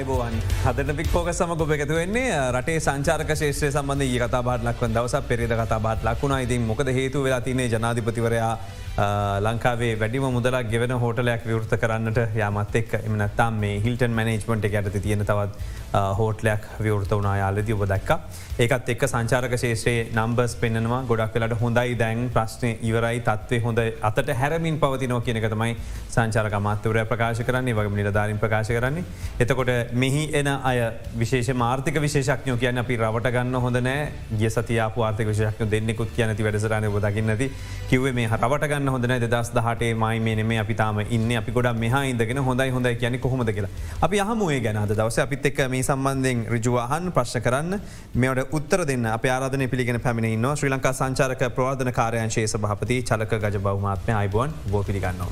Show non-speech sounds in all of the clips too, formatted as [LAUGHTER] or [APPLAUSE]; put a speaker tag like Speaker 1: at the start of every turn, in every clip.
Speaker 1: අයිබෝවන්. හදන පික්‍පෝක සමග එකතු වෙන්නේ රටේ සංචාරක ශේෂ්‍රය සබඳ ඒ කතා බාට ලක්ව දවස පෙරේද කතා බාට ලක්ුණා ඉතින් මොකද හේතු වෙලා තිනේ ජනාධිපතිවරයා ලංකාවේ වැඩිම මුදලක් ගෙවන හෝටලයක් විවෘත කරන්නට යමත් එක් එමනත්තාම් මේ හිල්ටන් මනේජ්මට ඇත තියෙන තවත් හෝටලයක් විවෘත වනා යාලද ඔබ දක්ක. ඒකත් එක් සංචාරක ශේෂයේ නම්බස් පෙන්නවා ගොඩක් වෙලට හොඳයි දැන් ප්‍රශ්නය ඉවරයි. තත්වේ හොඳ අතට හැරමින් පවතිනෝ කියනකතමයි සංචාරක මාත්‍යවරය ප්‍රකාශ කරන්නේ. වගේ නිලධාරින් ප්‍රකාශ කරන්නේ. එතකොට මෙහි එන අය විශේෂ මාර්ථක විශේෂක්ඥෝ කියන්න අපි රවට ගන්න හොඳ නෑ. ගිය සතියා පාර්ථක විශෂක්ඥ දෙන්නෙකුත් කියනති වැඩසරන බදකින්නති කිවේ මේ රවට ගන්න හොඳන දස් දහටේ මයි මේ මේ අපි තාම ඉන්න. අපි ගොඩ මෙහා ඉදගෙන හොඳයි හොඳයි කියන කොහොමද කියලා. අපි අහමුවේ ගැන දවස. අපිත් එක් මේ සම්බන්ධයෙන් රජුවහන් ප්‍රශ්න කරන්න. මෙට උත්තර දෙන්න. අප ආරධන පිළිගෙන පැමිණ න්න ශ්‍රී ලංකා සංචාරක ප්‍රවාධන කාරයංශයේ සභහපති චලක ගජ බවමාත්මය අයිබුවන් බෝ පිළිගන්න.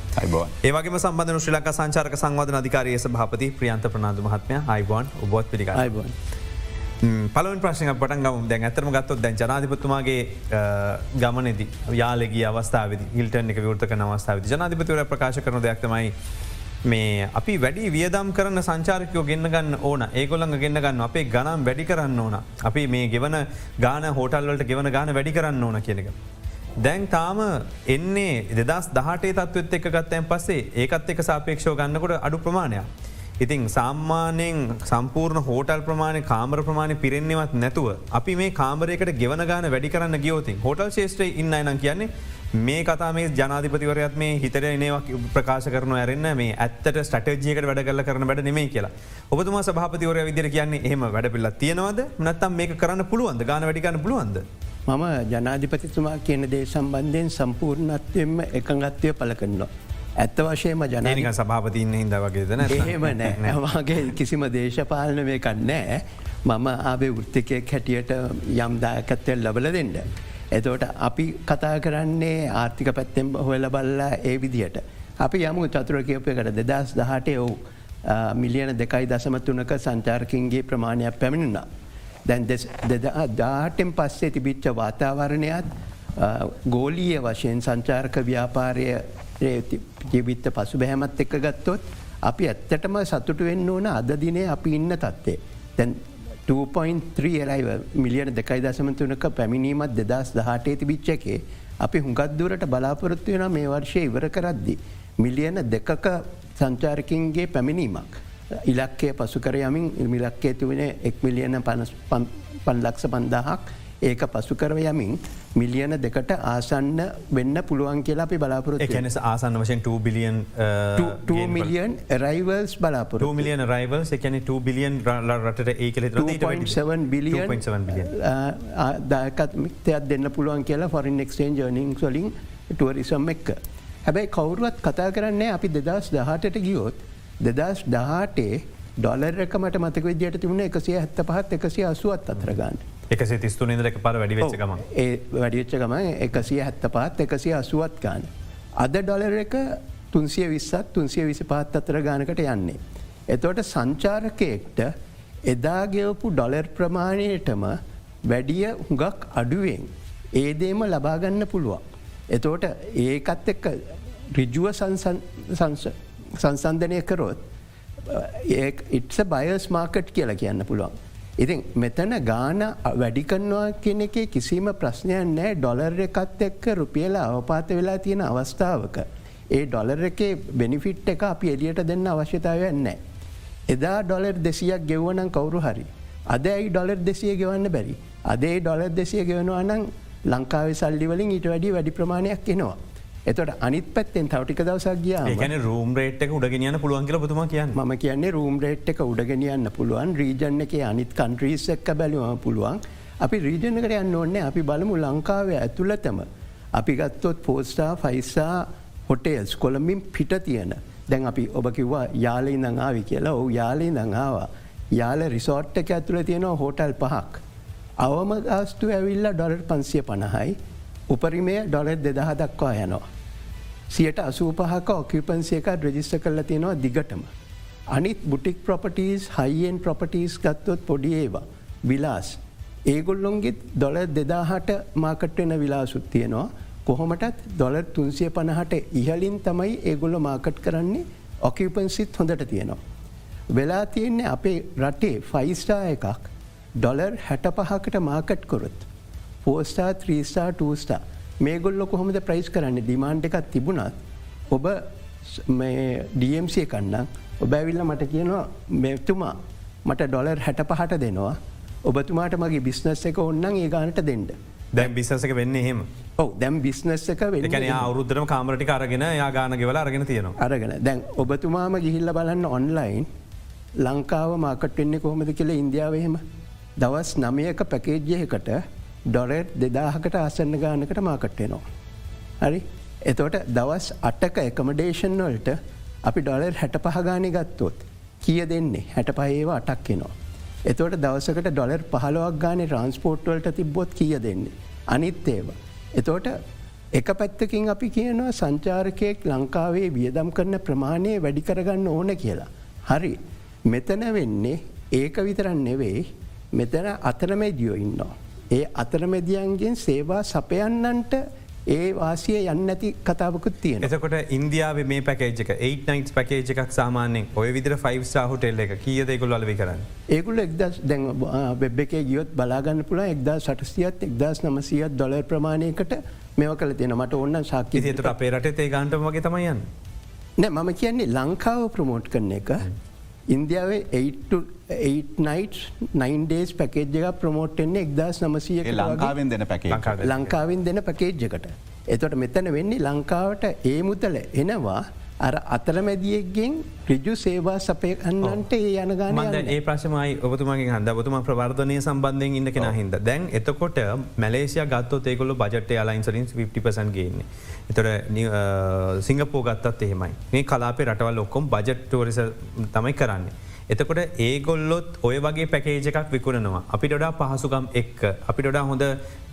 Speaker 1: ඒවගේ සම්බඳධ ශ්‍රී ලංකා සංචාරක සංවාධන අධිකාරයේ සභහපති ප්‍රියන්ත ප්‍රනාාද මහත්මය. අයිබුවන් ඔබොත් පිළිග අයිබුවන්. පලවන් ප්‍රශ්න පටන් ගම දැන් ඇතරම ගත්තොත් දැන් ජනාධිපතුමාගේ ගමනෙද යාලගේ අවස්ථාව හිල්ටන් එක විවෘතක අවස්ථාව ජනාධිපතිවර ප්‍රකාශ කරන දෙයක්තමයි මේ අපි වැඩි වියදම් කරන සංචාරකයෝ ගෙන්න්න ගන්න ඕන ඒගොල්ළඟ ගෙන්න්න ගන්න අපේ ගනම් වැඩි කරන්න ඕන අපි මේ ගෙවන ගාන හෝටල්වලට ගෙවන ගාන වැඩි කරන්න ඕන කියනක. දැන් තාම එන්නේ දෙදස් දහටේ තත්වත් එක ගත්තයන් පස්සේ ඒකත් එක සාපේක්ෂෝ ගන්නකොට අඩු ප්‍රමාණයක්. ඉතින් සාම්මානයෙන් සම්පූර්ණ හෝටල් ප්‍රමාණය කාමර ප්‍රමාණය පිරෙන්නවත් නැතුව අපි මේ කාමරයකට ගෙවන ගාන වැඩි කරන්න ගියෝතින් හොටල් ශේෂත්‍රය ඉන්න නම් කියන්නේ මේ කතා මේ ජනාධිපතිවරයත් මේ හිතර එනවක් ප්‍රකාශ කරන ඇරන්න මේ ඇත්තට ස්ටටජයකට වැඩ කල කරන වැඩ නෙමේ කියලා ඔබතුමා සභාපතිවරය විදිර කියන්නේ එහම වැඩ පිල්ල තියෙනවද නත්තම් මේ කරන්න පුළුවන්ද ගාන වැඩිකන්න පුළුවන්ද.
Speaker 2: මම ජනාධිපතිතුමා කියන දේ සම්බන්ධයෙන් සම්පූර්ණත්වයෙන්ම එකගත්වය පල කරනවා. ඇත්ත වශයම ජනනික
Speaker 1: සභාපතින්න හිද වගේදන
Speaker 2: එහෙම නෑවාගේ [LAUGHS] කිසිම දේශපාලන මේ කන්නෑ මම ආබේ වෘත්තිකයක් හැටියට යම් දායකත්වය ලබල දෙන්න. එතවට අපි කතා කරන්නේ ආර්ථික පැත්තෙන් හොයල බල්ලා ඒ විදිහට. අපි යමු චතුර කියපයකට දෙදස් දහටේ ඔවු මිලියන දෙකයි දසමතුනක සංචාර්කින්ගේ ප්‍රමාණයක් පැමිණුණා. දැන් දාටෙන් පස්සේ තිබිච්ච වාතාවරණයත් ගෝලීය වශයෙන් සංචාර්ක ව්‍යාපාරය ජීවිත්ත පසු බැහැමත් එක්ක ගත්තොත් අපි ඇත්තටම සතුට වෙන්න ඕන අද දිනේ අපි ඉන්න තත්වේ. තැන් 2.3 එලයිව මිලියන දෙකයි දසමතුනක පැමිණීමත් දෙදස් දහටේ තිබිච්ච එකේ අපි හුඟත්දුරට බලාපොරොත්තු වෙන මේ වර්ෂය ඉවර කරද්දි. මිලියන දෙකක සංචාරකින්ගේ පැමිණීමක්. ඉලක්කේ පසුකර යමින් මිලක්කේ තිවෙන එක් මිලියන පන්ලක්ෂ පන්දාහක් ඒක පසු කරව යමින් මිලියන දෙකට ආසන්න වෙන්න පුළුවන් කියලා අපි බලාපොරොත්
Speaker 1: කැනෙ ආසන්න වශයෙන් 2 බිලියන්
Speaker 2: මිලියන් රයිවල්ස් බලාපොර
Speaker 1: මිලියන රයිවල් එකන 2 බිලියන් රට ඒ
Speaker 2: බිලියන් දායකත් මික්තයක් දෙන්න පුළුවන් කියලා ෆොරින් එක්ස්ටේන් ජර්නිං සොලින් ටුවරිසම් එක්ක. හැබැයි කවුරුවත් කතා කරන්නේ අපි දෙදස් දහටට ගියොත් දෙදස් දහටේ ඩොලර් එකමට මතක විදියට තිබුණ එකසිය හැත්ත පහත් එකසිය අසුවත් අතරගන්න.
Speaker 1: එකසේ තිස්තුන ඉදක පර වැඩිවෙච්චකම
Speaker 2: ඒ වැඩිච්චකම එකසිය හැත්ත පාත් එකසිය අසුවත් ගාන. අද ඩොලර එක තුන්සිය විස්සත් තුන්සිය විසි පාත් අතර ගානකට යන්නේ. එතවට සංචාරකයෙක්ට එදාගෙවපු ඩොලර් ප්‍රමාණයටම වැඩිය හුඟක් අඩුවෙන් ඒදේම ලබාගන්න පුළුවන්. එතෝට ඒකත් එක්ක රිජුව සංසන්ධනය කරොත් ඉටස බයස් මාකට් කියලා කියන්න පුළුවන්. ඉතින් මෙතන ගාන වැඩිකන්නවා කියන එක කිසිම ප්‍රශ්නයක් නෑ ඩොලර් එකත් එක්ක රුපියල අවපාත වෙලා තියෙන අවස්ථාවක. ඒ ඩොලර් එකේ බෙනිෆිට් එක අපි එලියට දෙන්න අවශ්‍යතාවයක් නෑ. එදා ඩොලර් දෙසියක් ගෙව්වනම් කවුරු හරි. අද ඇයි ඩොලර් දෙසිය ගෙවන්න බැරි. අදේ ඩොලර් දෙසිය ගෙවනවා නම් ලංකාව සල්ලිවලින් ඊට වැඩි වැඩි ප්‍රමාණයක් එනවා. එතට අනිත් පැත්තෙන් තවටික දවසක් ගිය
Speaker 1: ගැන රූම් රේට් එක උඩගෙනයන්න පුළුවන් කියල පුතුම කියන්න.
Speaker 2: ම කියන්නේ රූම් රේට් එක උඩගෙනයන්න පුළුවන් රීජන්න එක අනිත් කන්ට්‍රීස් එක්ක බැලුවම පුළුවන්. අපි රීජනකට යන්න ඕන්නේ අපි බලමු ලංකාව ඇතුළතම. අපි ගත්තොත් පෝස්ටා ෆයිසා හොටේල්ස් කොළමින් පිට තියෙන. දැන් අපි ඔබ කිව්වා යාලයි දඟාවි කියලා. ඔහු යාලයි දඟාවා යාල රිසෝට් එක ඇතුළ තියෙනවා හෝටල් පහක්. අවම ගාස්තු ඇවිල්ලා ඩොලර් පන්සිය පණහයි උපරිමය ඩොලර් දෙදහ දක්වා යනවා. සියට අසූපහක ඔකිපන්සියක රජිස්ට කරල තියෙනවා දිගටම. අනිත් බුටික් ප්‍රොපටීස් හයිෙන් ප්‍රොපටීස් ගත්තොත් පොඩි ඒවා. විලාස්. ඒගොල්ලොන්ගෙත් ඩොල දෙදාහට මාකට්වෙන විලාසුත් තියෙනවා. කොහොමටත් ඩොලර් තුන්සිය පණහට ඉහලින් තමයි ඒගොල්ල මාකට් කරන්නේ ඔකිපන්සිත් හොඳට තියෙනවා. වෙලා තියෙන්නේ අපේ රටේ ෆයිස්ටා එකක් ඩොලර් හැට පහකට මාකට් කොරොත්. පෝස්ටා ත්‍රීස්ටා ටස්ටා මේගොල්ලො කොහොමද ප්‍රයිස් කරන්න? ඩිමාන්් එකක් තිබුණත් ඔබ DMC කන්නම් ඔබ ඇවිල්ල මට කියනවා මෙතුමා මට ඩොලර් හැට පහට දෙනවා. ඔබතුමාට මගේ බිස්නස් එක ඔන්නන් ඒ ගානට දෙන්ඩ.
Speaker 1: දැන් බිසක වෙන්න එහෙම?
Speaker 2: ඔව දැම් බිස්නස් එක
Speaker 1: එකන අවරුද්ධරම කාමරටි අරගෙන යා ගාන ගෙවල අරගෙන තියෙනවා.
Speaker 2: අරගෙන. දැන් ඔබතුමාම ගිහිල්ල බලන්න ඔන්ලයින් ලංකාව මාකට් වෙන්නේ කොහොමද කියල ඉන්දියාවහෙම දවස් නමයක පැකේජ්යකට ඩොරෙට් දෙදාහකට අසන්න ගානකට මාකට්වෙනවා. හරි එතවට දවස් අටක එකමඩේෂන් වලට අපි ඩොලර් හැට පහගානි ගත්තොත් කිය දෙන්නේ හැට පහේවා අටක් කෙනවා. එතවට දවසකට ඩොලර් පහලොවක් ගාන ට්‍රන්ස්පෝර්ට්වලට තිබොත් කිය දෙන්නේ. අනිත් ඒව. එතෝට එක පැත්තකින් අපි කියනවා සංචාරකයෙක් ලංකාවේ වියදම් කරන ප්‍රමාණය වැඩි කරගන්න ඕන කියලා. හරි මෙතන වෙන්නේ ඒක විතරන් නෙවෙයි මෙතන අතරමැදියෝ ඉන්නවා. ඒ අතරමැදියන්ගෙන් සේවා සපයන්නන්ට ඒ වාසිය යන්න ඇති කතාවකුත් තියෙන.
Speaker 1: එතකොට ඉන්දියාව මේ පැකේජක 8 නයිට් පැකේජ එකක් සාමානෙන් ඔය විදිර 5 හොටෙල් එක කියදෙකුල් අලවි කරන්න.
Speaker 2: ඒකුල එක්දස් දැන් වෙබ් එකේ ගියොත් බලාගන්න පුළ එක්දා සටසියත් එක්දස් නමසියත් ඩොලර් ප්‍රමාණයකට මෙව කල තියෙන මට ඔන්න සාක්කි
Speaker 1: ත අපේ රට ඒ ගන්ටම වගේ තමයියන්.
Speaker 2: නෑ මම කියන්නේ ලංකාව ප්‍රමෝට් කරන එක ඉන්දියාවේ 8නයිට් නයින් ඩේස් පැකේජ් එක ප්‍රමෝට්ෙන්නේ එක්දස් නමසිය
Speaker 3: ලංකාවෙන් දෙන පැකේ
Speaker 2: ලංකාවෙන් දෙන පැකේජ්ජකට. එතොට මෙතන වෙන්නේ ලංකාවට ඒ මුතල එනවා අර අතරමැදියෙක්ගෙන් රිජු සේවා සපයකන්නන්ට ඒ යනගාන
Speaker 1: ඒ ප්‍රශමයි ඔබතුමගේ හන්ද ඔබතුම ප්‍රවර්ධනය සම්බන්ධයෙන් ඉන්න කෙන හිද දැන් එතකොට මැලේසිය ගත්ත ඒකොල බජට අලයින්සරින් 50පසන් ගේන්නේ. එතොට සිංගපෝ ගත්තත් එහෙමයි මේ කලාපේ රටවල් ඔක්කොම් බජට්ටෝරිස තමයි කරන්නේ. එතකොට ඒගොල්ලොත් ඔය වගේ පැකේජ එකක් විකුණනවා. අපිට ඩා පහසුකම් එක් අපි ඩොඩා හොඳ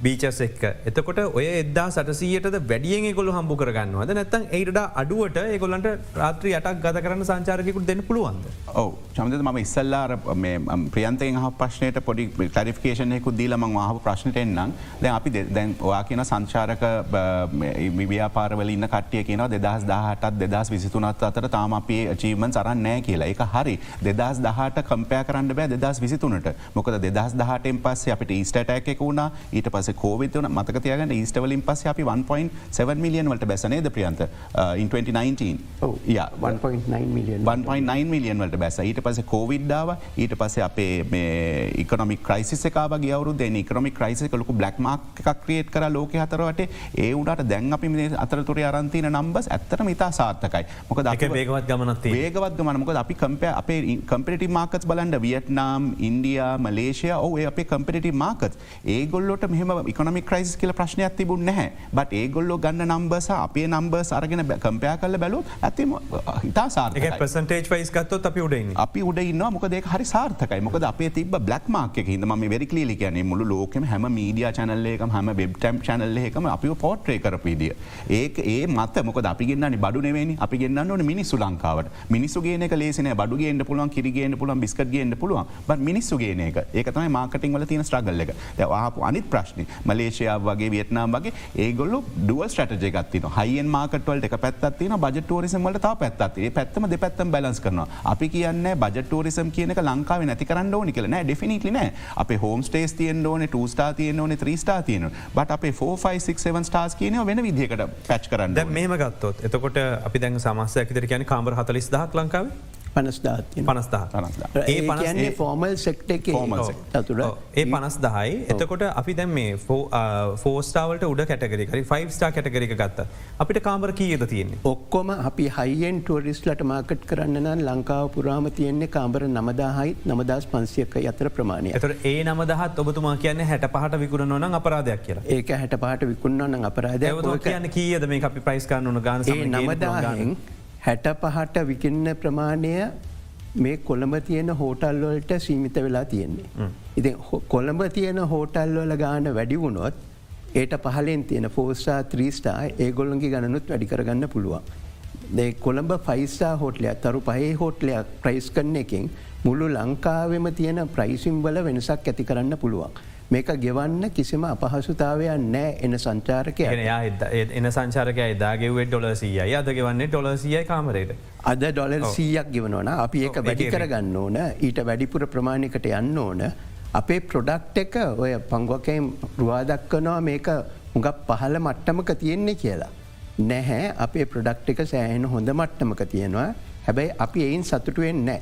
Speaker 1: බීචස් එක්ක. එතකොට ඔය එදා සටසීයට වැඩියෙන් ගොල හම්බු කරගන්නවද නැත්තන් ඒට අඩුවට ඒගොල්ලන්ට රාත්‍රී අටක් ගත කරන්න සංචාරකකුට දෙන්න පුළුවන්ද.
Speaker 3: ඔව චමද ම ඉස්සල්ලාර ප්‍රියන්තයෙන් හ ප්‍රශ්නයට පොඩි කලිෆිකේෂනයකු දීලම හ ප්‍රශ්නට එන්නම් දැ අපි දැන් ඔයා කියන සංචාරක වි්‍යාපාරවල ඉන්න කටිය කියන දෙදස් දාහටත් දෙදස් විසිතුනත් අතර තාම අපේ ජීවමන් සරන්න නෑ කියලා එක හරි දෙදා දෙදස් දහට කම්පය කරන්න බෑ දෙදස් විසිතුනට. මොකද දෙදස් දහටෙන් පස්සේ අපට ඊස්ටටැක් එක වුණ. ඊට පස කෝවිතවන මතකතියගන්න ඊස්ටවලින් පස අපි 1.7 මිලියන් වලට බැසනේද ප්‍රියන්ත? ඉන් 2019 මිලියන් වලට. බැස. ඊට පස කෝවිඩ්ඩාව ඊට පස අපේ ඉකනොමි ක්‍රයිසි එකකාව ගවරු දෙන ඉකනොමි ක්‍රයිසික ලොකු බ්ලක් මාක් එකක් ක්‍රියට් කර ලෝක හතරවට ඒ උඩට දැන් අපි අතරතුර අරන්තින නම්බස් ඇත්තට මිතා සාර්ථකයි. මොක දක
Speaker 1: වේගවත් ගමනත්
Speaker 3: වේගවත් ගමනමක අපි කම්පය අපේ කම්පිටි මාකත් බලන්ඩ වියට්නාම් ඉන්ඩියා මලේෂය. ඔය අපේ කම්පිටි මාකත් ඒගොල්ලොට මෙහම ඉකොනමි ක්‍රයිස් කියල ප්‍රශ්නයක් තිබුණ නැහැ. බට ඒගොල්ලො ගන්න නම්බස අපේ නම්බස් අරගෙන කම්පයා කල බැලු ඇතිම හිතා සාර්ථක
Speaker 1: පසටේජ් පයිස් ගත්තොත් අපි උඩ
Speaker 3: අපි උඩන්න මොකද හරි සාර්ථකයි. මොකද අපේ තිබ බ්ලක් මාක හිද ම වෙරිකලි කියන මුළු ලෝකම හැම මීඩිය චනල්ලේකම හම වෙබ් ටම් චනල්ල එකම අපි පෝට්‍රේ කරපීදිය ඒක ඒ මත මොක අපි ගන්න බඩු නෙවෙනි අපි ගන්න ඕන මිනිස්සු ලංකාවට. මිනිස්සු ගේන ලේසින බඩුගේට පුළුවන් කිරිගේන්න පුළුවන් බිස්කට් ගේන්න පුළුවන්. බ මිනිස්සු ගේන එක. ඒකතම මාකටින් වල තියෙන ස්ට්‍රගල්ල එක. ආපු අනිත් ප්‍රශ්න. මලේෂයා වගේ වියට්නාම් වගේ ඒගොල්ල ඩුව ස්ටටජය ගත්තින හයින් මාකටවලට එක පැත්තින බජටෝරිසම් වලට තා පැත්තේ පැත්තම දෙපැත්තම් බැලස් කරනවා. අපි කියන්න බජටෝරිසම් කියනක ලංකාව නැති කරන්න ඕනි කලන ඩෙෆිනිටලි නෑ. අප හෝම් ස්ටේස් තියෙන් ඕන ටස්ටා තියන ඕන ත්‍රීස්ටා තියන බට අප 4ෆයිසන් ස්ටාස් කියන වෙන විදිහකට පැච් කරන්න
Speaker 1: මෙම ගත්තොත් එතකොට අපි දැන් සමස්සයකිතර කියන කාමර හතලිස් දහක් ලංකාව
Speaker 2: පනස්දාත්
Speaker 1: පනස්දා
Speaker 2: ඒ පනස්න්නේ ෆෝමල් සෙක්ට එක තුර
Speaker 1: ඒ පනස් දහයි එතකොට අපි දැම් මේ ෆෝස්ටාවලට උඩ කැටගරිකරි ෆයි් ස්ටා කැටගරික ගත්ත. අපිට කාමර කියද තියන්නේ?
Speaker 2: ඔක්කොම අපි හයිෙන් ටුවරිස්ලට මාකට් කරන්න නම් ලංකාව පුරාම තියෙන්නේ කාමර නමදාහයිත් නමදස් පන්සියක අතර ප්‍රමාණය
Speaker 1: ඇතට ඒ නමදහත් ඔබතුමා කියන්න හැට පහට විකුණ නොන අපරාධයක් කියලා.
Speaker 2: ඒක හැට පහට විකුණන්න අපරාධය
Speaker 1: කියන්න කියද මේ අපි ප්‍රයිස්කාන්නන ගාන
Speaker 2: නමදාහෙන් හැට පහට විකින්න ප්‍රමාණය මේ කොළඹ තියෙන හෝටල්වලට සීමිත වෙලා තියෙන්නේ. ඉති කොළඹ තියෙන හෝටල්වල ගාන වැඩි වුණොත් ඒට පහලෙන් තියෙන ෆෝස්ටා ත්‍රීස්ටා ඒගොල්ලන්ගේ ගණනුත් වැඩි කරගන්න පුළුවන්. දෙ කොළඹ ෆයිස්ටා හෝටලයක් තරු පහේ හෝටලයක් ප්‍රයිස් කරන එකින් මුළු ලංකාවෙම තියෙන ප්‍රයිසිම් වල වෙනසක් ඇති කරන්න පුළුවන්. මේක ගෙවන්න කිසිම අපහසුතාවයක් නෑ එන සංචාරකය.
Speaker 1: එන සංචාරක දාගෙවේ ඩොල සියයි අද ගෙවන්නේ ඩොල සියයි කාමරයට
Speaker 2: අද ඩොලර් සීයක් ගෙවනවන. අපි ඒක වැඩි කරගන්න ඕන. ඊට වැඩිපුර ප්‍රමාණිකට යන්න ඕන. අපේ ප්‍රොඩක්් එක ඔය පංගොකයිම් රුවාදක්කනවා මේක හුඟක් පහල මට්ටමක තියෙන්නේ කියලා. නැහැ. අපේ ප්‍රොඩක්් එක සෑහෙන හොඳ මට්ටමක තියෙනවා. හැබැයි අපි එයින් සතුටුවෙන් නෑ.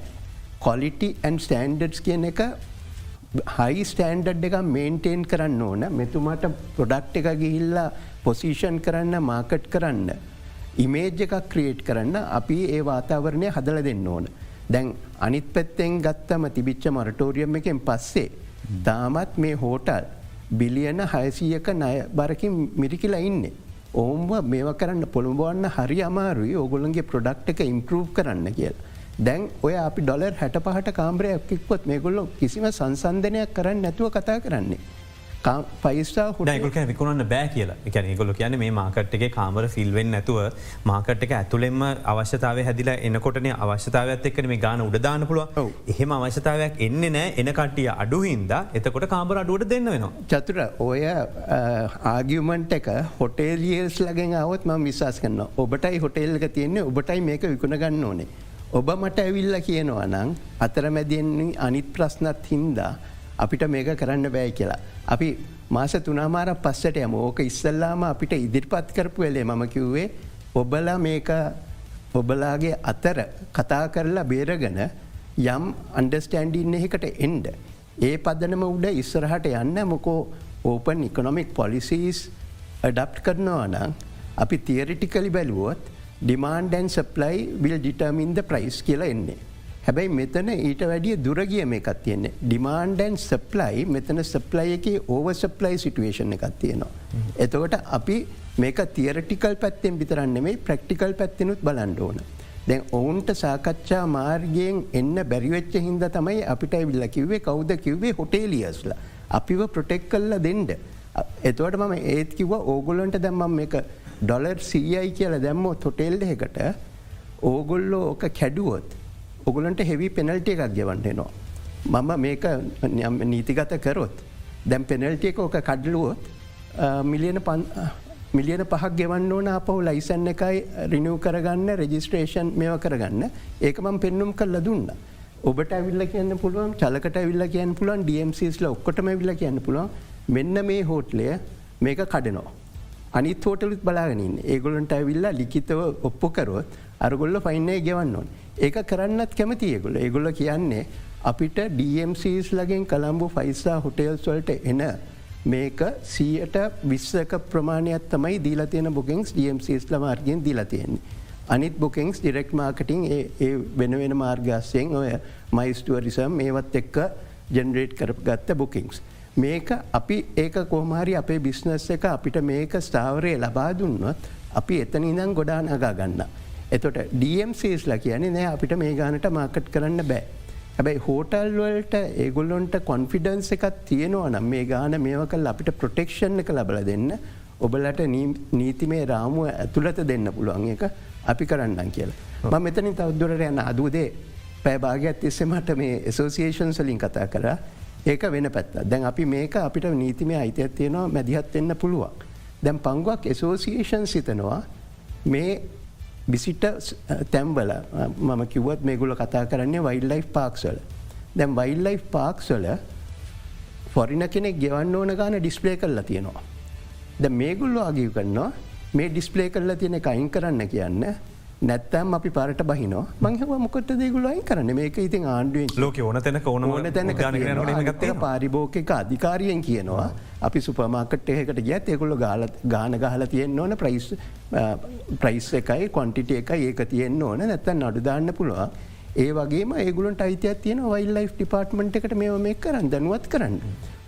Speaker 2: කොලිටි ඇන් ස්ටන්ඩඩ්ස් කියන එක හයි ස්ටන්ඩඩ් එක මේන්ටේන් කරන්න ඕන මෙතුමාට ප්‍රොඩක්් එක ගිහිල්ලා පොසිෂන් කරන්න මාකට් කරන්න. ඉමේජ් එකක් ක්‍රියේට් කරන්න අපි ඒ වාතාවරණය හදල දෙන්න ඕන. දැන් අනිත් පැත්තෙන් ගත්තම තිබිච්ච මරටෝරියම් එකෙන් පස්සේ. තාමත් මේ හෝටල් බිලියන හයසීයක නය බරකින් මිරිකිලා ඉන්නේ. ඔවුන්ව මේව කරන්න පොළඹවන්න හරි අමාරුයි ඔගොලන්ගේ ප්‍රොඩක්් එක ඉම්පරූව් කරන්න කියල. දැන් ඔය අපි ඩොලර් හැට පහට කාම්රයක් එක්කොත් මේ ගොල්ලො කිසිම සංසන්ධනයක් කරන්න නැතුව කතා කරන්නේ. පයිස්ටා
Speaker 1: හුඩයිගුල්ක විකුණන්න බෑ කියලා එකන ගොල කියන මේ මාකට් එක කාමර ෆිල්වෙන් නැතුව මාකට් එක ඇතුළෙම අවශ්‍යතාව හැදිල එනකොටන අවශ්‍යතාවත් එක්කන මේ ගාන උඩදාන පුළුව එහෙම අවශ්‍යතාවයක් එන්න නෑ එන කටිය අඩු හින්ද එතකොට කාමර අඩුවට දෙන්න වෙනවා.
Speaker 2: චතුර ඔය ආගියමන්ට එක හොටේලියස් ලගෙන් අවත් ම විශවාස් කරන්න ඔබටයි හොටේල්ක තියෙන්නේ ඔබටයි මේක විකුණ ගන්න ඕනේ. ඔබ මට ඇවිල්ල කියනවා නං අතරමැදියෙන්නේ අනිත් ප්‍රශ්නත් හින්දා අපිට මේක කරන්න බෑ කියලා. අපි මාස තුනාමාර පස්සට යම ඕක ඉස්සල්ලාම අපිට ඉදිරිපත් කරපු වෙලේ මම කිව්වේ ඔබලා මේක ඔබලාගේ අතර කතා කරලා බේරගන යම් අන්ඩස්ටන්ඩින්න එකට එන්ඩ. ඒ පදනම උඩ ඉස්සරහට යන්න මොකෝ ඕපන් ඉකොනොමික් පොලිසිස් ඩප් කරනවා නම් අපි තියරිටිකලි බැලුවොත් ඩිමාන්ඩන් සප්ලයි විල් ඩිටර්මින්ද ප්‍රයිස් කියලා එන්නේ. හැබැයි මෙතන ඊට වැඩිය දුරගිය මේ එකත් තියෙන්නේ ඩිමාන්ඩන් සප්ලයි මෙතන සප්ලයි එක ඕව සප්ලයි සිටුවේෂන් එකත් තියෙනවා. එතකොට අපි මේක තියරටිකල් පැත්තෙන් විතරන්නෙමයි ප්‍රක්ටිකල් පැත්තිනුත් බලන්ඩ ඕන. දැන් ඔවුන්ට සාකච්ඡා මාර්ගයෙන් එන්න බැරිවෙච්ච හින්ද තමයි අපිට විල්ල කිව්වේ කවුද කිව්වේ හොටේලියස්ල. අපිව ප්‍රොටෙක් කල්ල දෙන්ඩ. එතවට මම ඒත් කිව ඕගොලන්ට දැම්මම් එක ඩොලර් සීයි කියල දැම්මෝ තොටෙල්ඩ එකට ඕගොල්ලෝ ඕක කැඩුවොත් ඔගුලන්ට හෙවි පෙනල්ට එකක් ගෙවන්ටනවා. මම මේක නීතිගත කරොත් දැම් පෙනල්ට එක ඕක කඩලුවොත් මිලියන මිලියන පහක් ගෙවන්න ඕන අපහු ලයිසන්න එකයි රිනිව් කරගන්න රෙජිස්ට්‍රේෂන් මේව කරගන්න ඒක මම පෙන්නුම් කල්ල දුන්න. ඔබට ඇවිල්ල කියන්න පුළුවන් චලකට ඇවිල්ල කියන්න පුළුවන් DMCස්ල ඔක්කොටම විල්ල කියන්න පුළුවන් මෙන්න මේ හෝට්ලය මේක කඩනවා. අනිත් හෝටලුත් බලාගෙනින් ඒගොලන්ට ඇවිල්ලා ලිකිතව ඔප්පොකරොත් අරගොල්ල ෆයින්නේ ගෙවන්න ඕන්. ඒක කරන්නත් කැමති ඒගොල ඒගොල්ල කියන්නේ අපිට DMCස් ලගෙන් කළම්බු ෆයිසා හොටේල්ස් වලට එන මේක සීයට විස්සක ප්‍රමාණයක් තමයි දීලා තියෙන බොකින්ස් DMCස් ලමාර්ගෙන් දීලා තියෙන්නේ. අනිත් බොකින්ස් ඩිරෙක්් මාර්කටිං ඒ වෙන වෙන මාර්ගස්යෙන් ඔය මයිස්ටුවරිසම් මේවත් එක්ක ජෙනරේට් කර ගත්ත බොකින්ස්. මේක අපි ඒක කොහමහරි අපේ බිස්නස් එක අපිට මේක ස්ථාවරය ලබා දුන්නොත් අපි එතන ඉඳම් ගොඩා නගා ගන්න. එතොට DMCස්ලා කියන නෑ අපිට මේ ගානට මාකට් කරන්න බෑ. හැබැයි හෝටල් වලට ඒගොල්ලොන්ට කොන්ෆිඩන්ස් එකක් තියෙනවා නම් මේ ගාන මේවකල් අපිට ප්‍රොටෙක්ෂන් එක ලබල දෙන්න ඔබලට නීතිමේ රාමුව ඇතුළත දෙන්න පුළුවන් එක අපි කරන්නම් කියලා. ම මෙතනින් තවදුරට යන්න අදුදේ පැබාගත් තිස්සෙමට මේ එසෝසිේෂන් සලින් කතා කර ඒක වෙන පැත්ත දැන් අපි මේක අපිට නීතිමේ අයිතියක් තියෙනවා මැදිහත් වෙන්න පුළුවන්. දැන් පංගුවක් එසෝසිේෂන් සිතනවා මේ බිසිට තැම්බල මම කිවත් මේගුල කතා කරන්නේ වයිල්ලයි් පාක්සල. දැම් වයිල්ලයි් පාක්සල ෆොරින කෙනෙක් ගෙවන්න ඕන ගාන ඩිස්පලේ කරලා තියෙනවා. ද මේගුල්ල ආගිව කරනවා මේ ඩිස්පලේ කරලා තියෙන කයින් කරන්න කියන්න නැත්තම් අපි පරට බහින මංහව මොකට දෙගුල අයි කරන මේක ඉතින් ආණ්ඩුවෙන්
Speaker 1: ලෝක ඕන තැන ඕන
Speaker 2: ඕන තැන පාරිභෝකක අධිකාරියෙන් කියනවා. අපි සුපමාකට එහකට ගත් එකුල්ල ගාල ගාන ගහල තියෙන් ඕන. ප්‍රයිස් ප්‍රයිස් එකයි කොන්ටිට එකයි ඒක තියෙන් ඕන. නැත්තන් අඩුදාන්න පුළුවන්. ඒ වගේ ඒගුලට අයිතියක් තියෙන වයිල්ලයි් ඩිපාර්ට්මට එකට මේ මේ කරන්න දැනුවත් කරන්න.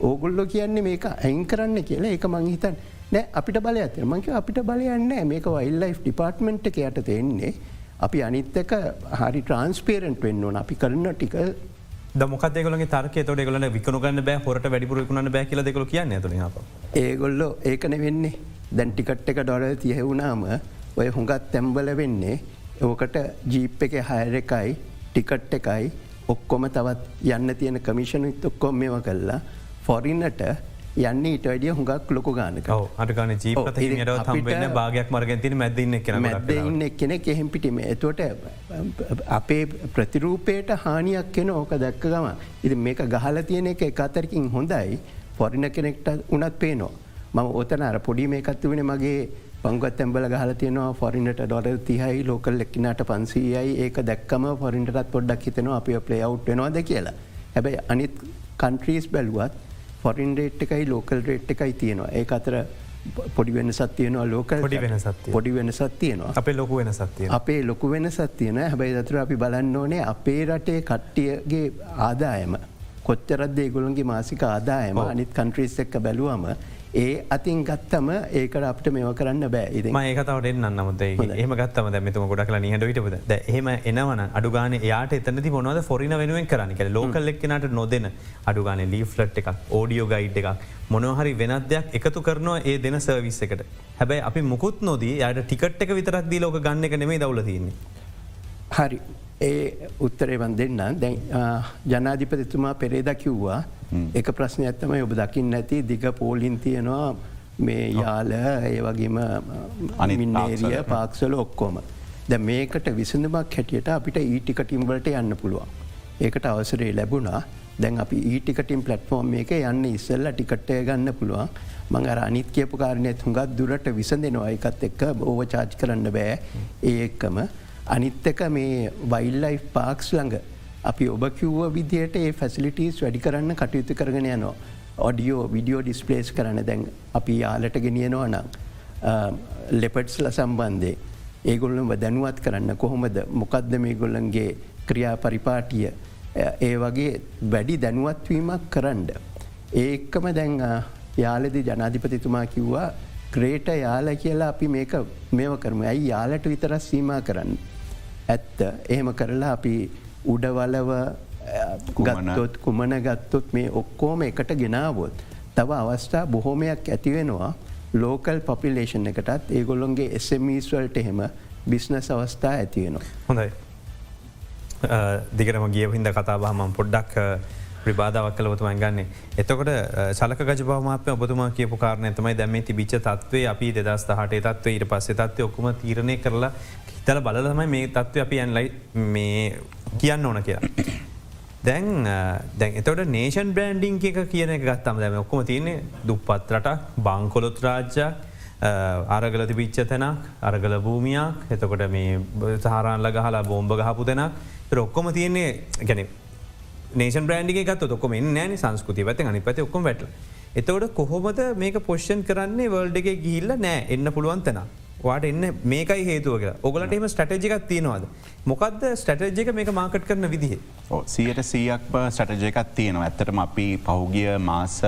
Speaker 2: ඕගොල්ලො කියන්නේ මේක ඇයින් කරන්න කියලා. ඒක මංහිතන් නෑ අපිට බල ඇත මංක අපිට බලයන්න මේක වයිල්ලයි් ඩිපාර්ට්මෙන්ට් එක යට තියෙන්නේ අපි අනිත්තක හරි ට්‍රන්ස්පේරෙන්ට් වෙන්න ඕන. අපි කරන ටික
Speaker 1: මොකදගල තර්ක තොට ගල විකනගන්න බෑ හොට වැඩිපුර කුණ බෑ කියල දෙකල කියන්න තුන
Speaker 2: ඒගොල්ලො ඒකන වෙන්නේ. දැන් ටිකට් එක ඩොල තියහෙවුනාම ඔය හුඟත් තැම්බල වෙන්නේ. ඕකට ජීප් එක හයර එකයි ටිකට් එකයි ඔක්කොම තවත් යන්න තියෙන කමිෂණ ඔක්කොම් මෙම කල්ලා ෆොරින්නට යන්න ඊට වැඩිය හුඟක් ලොකු ගානක
Speaker 1: අටගන ජීපත
Speaker 2: ඔව්, ඉතින්
Speaker 1: යට තම්බන්න
Speaker 2: අපිට-
Speaker 1: භාගයක් මර්ගතින මැදන්න කෙන
Speaker 2: මැද්ද ඉන්න කෙනෙක් එහෙම් පිටිම එතොට අපේ ප්‍රතිරූපයට හානියක් කෙන ඕක දැක්ක ගම ඉති මේක ගහල තියෙන එක එක අතරකින් හොඳයි. ෆොරින කෙනෙක්ට උනත් පේනවා. මම ඕතන අර පොඩි මේකත්තු වෙන මගේ පංගත් ඇම්බල ගහල තියෙනවා. ෆොරින්ට ඩොර තිහයි ලෝකල් එක්කිනට පන්සීයයි. ඒක දැක්කම ෆොරින්ටත් පොඩ්ඩක් හිතනවා අපි ප්ලේ අව් වෙනවාද කියලා. හැබැයි අනිත් කන්ට්‍රීස් බැලුවත් ෆොරින් රේට් එකයි ලෝකල් රේට් එකයි තියෙනවා. ඒ අතර පොඩි වෙන සත්තියනවා ලෝකල්
Speaker 1: පොඩි වෙනසක් තියෙනවා.
Speaker 2: පොඩි වෙන සත්තියනවා
Speaker 1: අපේ ලොකු වෙන සත්තිය
Speaker 2: අපේ ලොකු වෙනසත් තියෙන හැබැයි දතුර අපි බලන්න ඕනේ අපේ රටේ කට්ටියගේ ආදායම. කොච්චරද්දේ ගොළන්ගේ මාසික ආදායම. අනිත් කන්ට්‍රීස් එක්ක බැලුවම ඒ අතින් ගත්තම ඒකට අපට මෙව කරන්න බෑ. ඉති
Speaker 1: ඒකතවට එන්න
Speaker 2: හොඳයි.
Speaker 1: එහම ගත්තම දැමතුම ගොඩක් කල නිහට විටපද එහම එනවන අඩුගාන යාට එතනති මොනවද ෆොරින වෙනුවෙන් කරන්න කළ ලෝකල් එක්කනට නොදෙන අඩුගාන ලීෆ්ලට් එකක් ඕඩියෝ ගයිඩ් එකක් මොනහරි වෙනත් දෙයක් එකතු කරනවා ඒ දෙන සර්විස් එකට. හැබැයි අපි මුකුත් නොදී යට ටිකට් එක විතරක් දී ලෝක ගන්න එක නෙමේ දවලතින්නේ
Speaker 2: හරි. ඒ උත්තරේවන් දෙන්න දැන් ජනාධිපතිතුමා පෙරේද කිව්වා එක ප්‍රශ්නය ඇත්තම ඔබ දකිින් නැති දිග පෝලින් තියෙනවා මේ යාල ඒ වගේම
Speaker 3: අනිත්
Speaker 2: මින්නේරිය
Speaker 3: පාක්ෂල.
Speaker 2: පාක්සල ඔක්කොම. ද මේකට විසඳමක් හැටියට අපිට ඊටිකටිම්වලට යන්න පුළුවන්. ඒකට අවසරේ ලැබුණා. දැන් අපි ඊටිකටින් පලට්ෆෝර්ම් එක යන්න ඉස්සල්ල ටිකට්ටය ගන්න පුළුවන්. මං අර අනිත් කියපු කාරණයත් හුඟත් දුරට විසඳෙනවා. එකත් එක්ක ඕව චාච් කරන්න බෑ. ඒ එක්කම. අනිත් එක මේ වයිල්ලයි් පාක්ස් ළඟ අපි ඔබ කිව්ව විදියට ඒ ෆැසිලිටස් වැඩි කරන්න කටයුතු කරගෙන යනවා. ඔඩියෝ විඩියෝ ඩිස්පලේස් කරන දැන් අපි යාලට ගෙනියනවා නම් ලෙපට්ස්ල සම්බන්ධය ඒගොල්ලම දැනුවත් කරන්න කොහොමද මොකක්ද මේ ගොල්ලන්ගේ ක්‍රියා පරිපාටිය ඒ වගේ වැඩි දැනුවත්වීමක් කරන්න. ඒකම දැන් යාලදි ජනාධිපතිතුමා කිව්වා ක්‍රේට යාල කියලා අපි මේක මේව කරම ඇයි යාලට විතර සීම කරන්න. ඇත්ත එහෙම කරලා අපි උඩවලව? ගත්තොත් කුමන ගත්තොත් මේ ඔක්කෝම එකට ගෙනාවොත්. තව අවස්ථා බොහෝමයක් ඇතිවෙනවා ලෝකල් පොපිලේෂන් එකටත් ඒගොල්ලොන්ගේ එසමීස්වල්ට එහෙම බිස්නස් අවස්ථා ඇතිවෙනවා.
Speaker 1: හොඳයි දිගරම ගිය හිද කතා බහමම් පොඩ්ඩක් ප්‍රබාධාවක් කල ඔතුමන් ගන්නේ. එතකොට සලක ගජබවමාත්ම ඔබතුමා කියපු කාරණය තමයි දැම තිබිච්ච තත්වේ අපි දෙදස් හට තත්ව ඊට පස්සේ තත්වය ඔක්කම තීරණය කරලා හිතල බලතමයි මේ තත්ව අපි ඇන්ලයි මේ කියන්න ඕන කියලා. දැන් දැන් එතට නේෂන් බ්‍රන්ඩිං එක කියන එක ගත්තම දැම ඔක්කොම තියන්නේ දුප්පත් රට බංකොලොත් රාජ්‍යයක් අරගල තිබිච්ච තැනක් අරගල භූමියක් එතකොට මේ සහරන්ල ගහලා බෝම්භ ගහපු තැනක් ඔක්කොම තියන්නේ ගැන නේෂන් බ්‍රන්ඩි ගත් ඔක්කොම නෑන සංස්කෘති පත අනි පත ඔක්කොම වැට. එතවට කොහොමද මේක පොෂ්ෂන් කරන්නේ වර්ල්ඩ එක ගිහිල්ල නෑ එන්න පුළුවන් තැන. වාට එන්න මේකයි හේතුවක ඔගලට එම ස්ටටජිකක් තියෙනවාද. මොකක්ද ස්ටටජික මේක මාකට් කරන විදිහ.
Speaker 3: සියට සීයක් ස්ටජයකත් තියෙනවා ඇත්තටම අපි පහුගිය මාස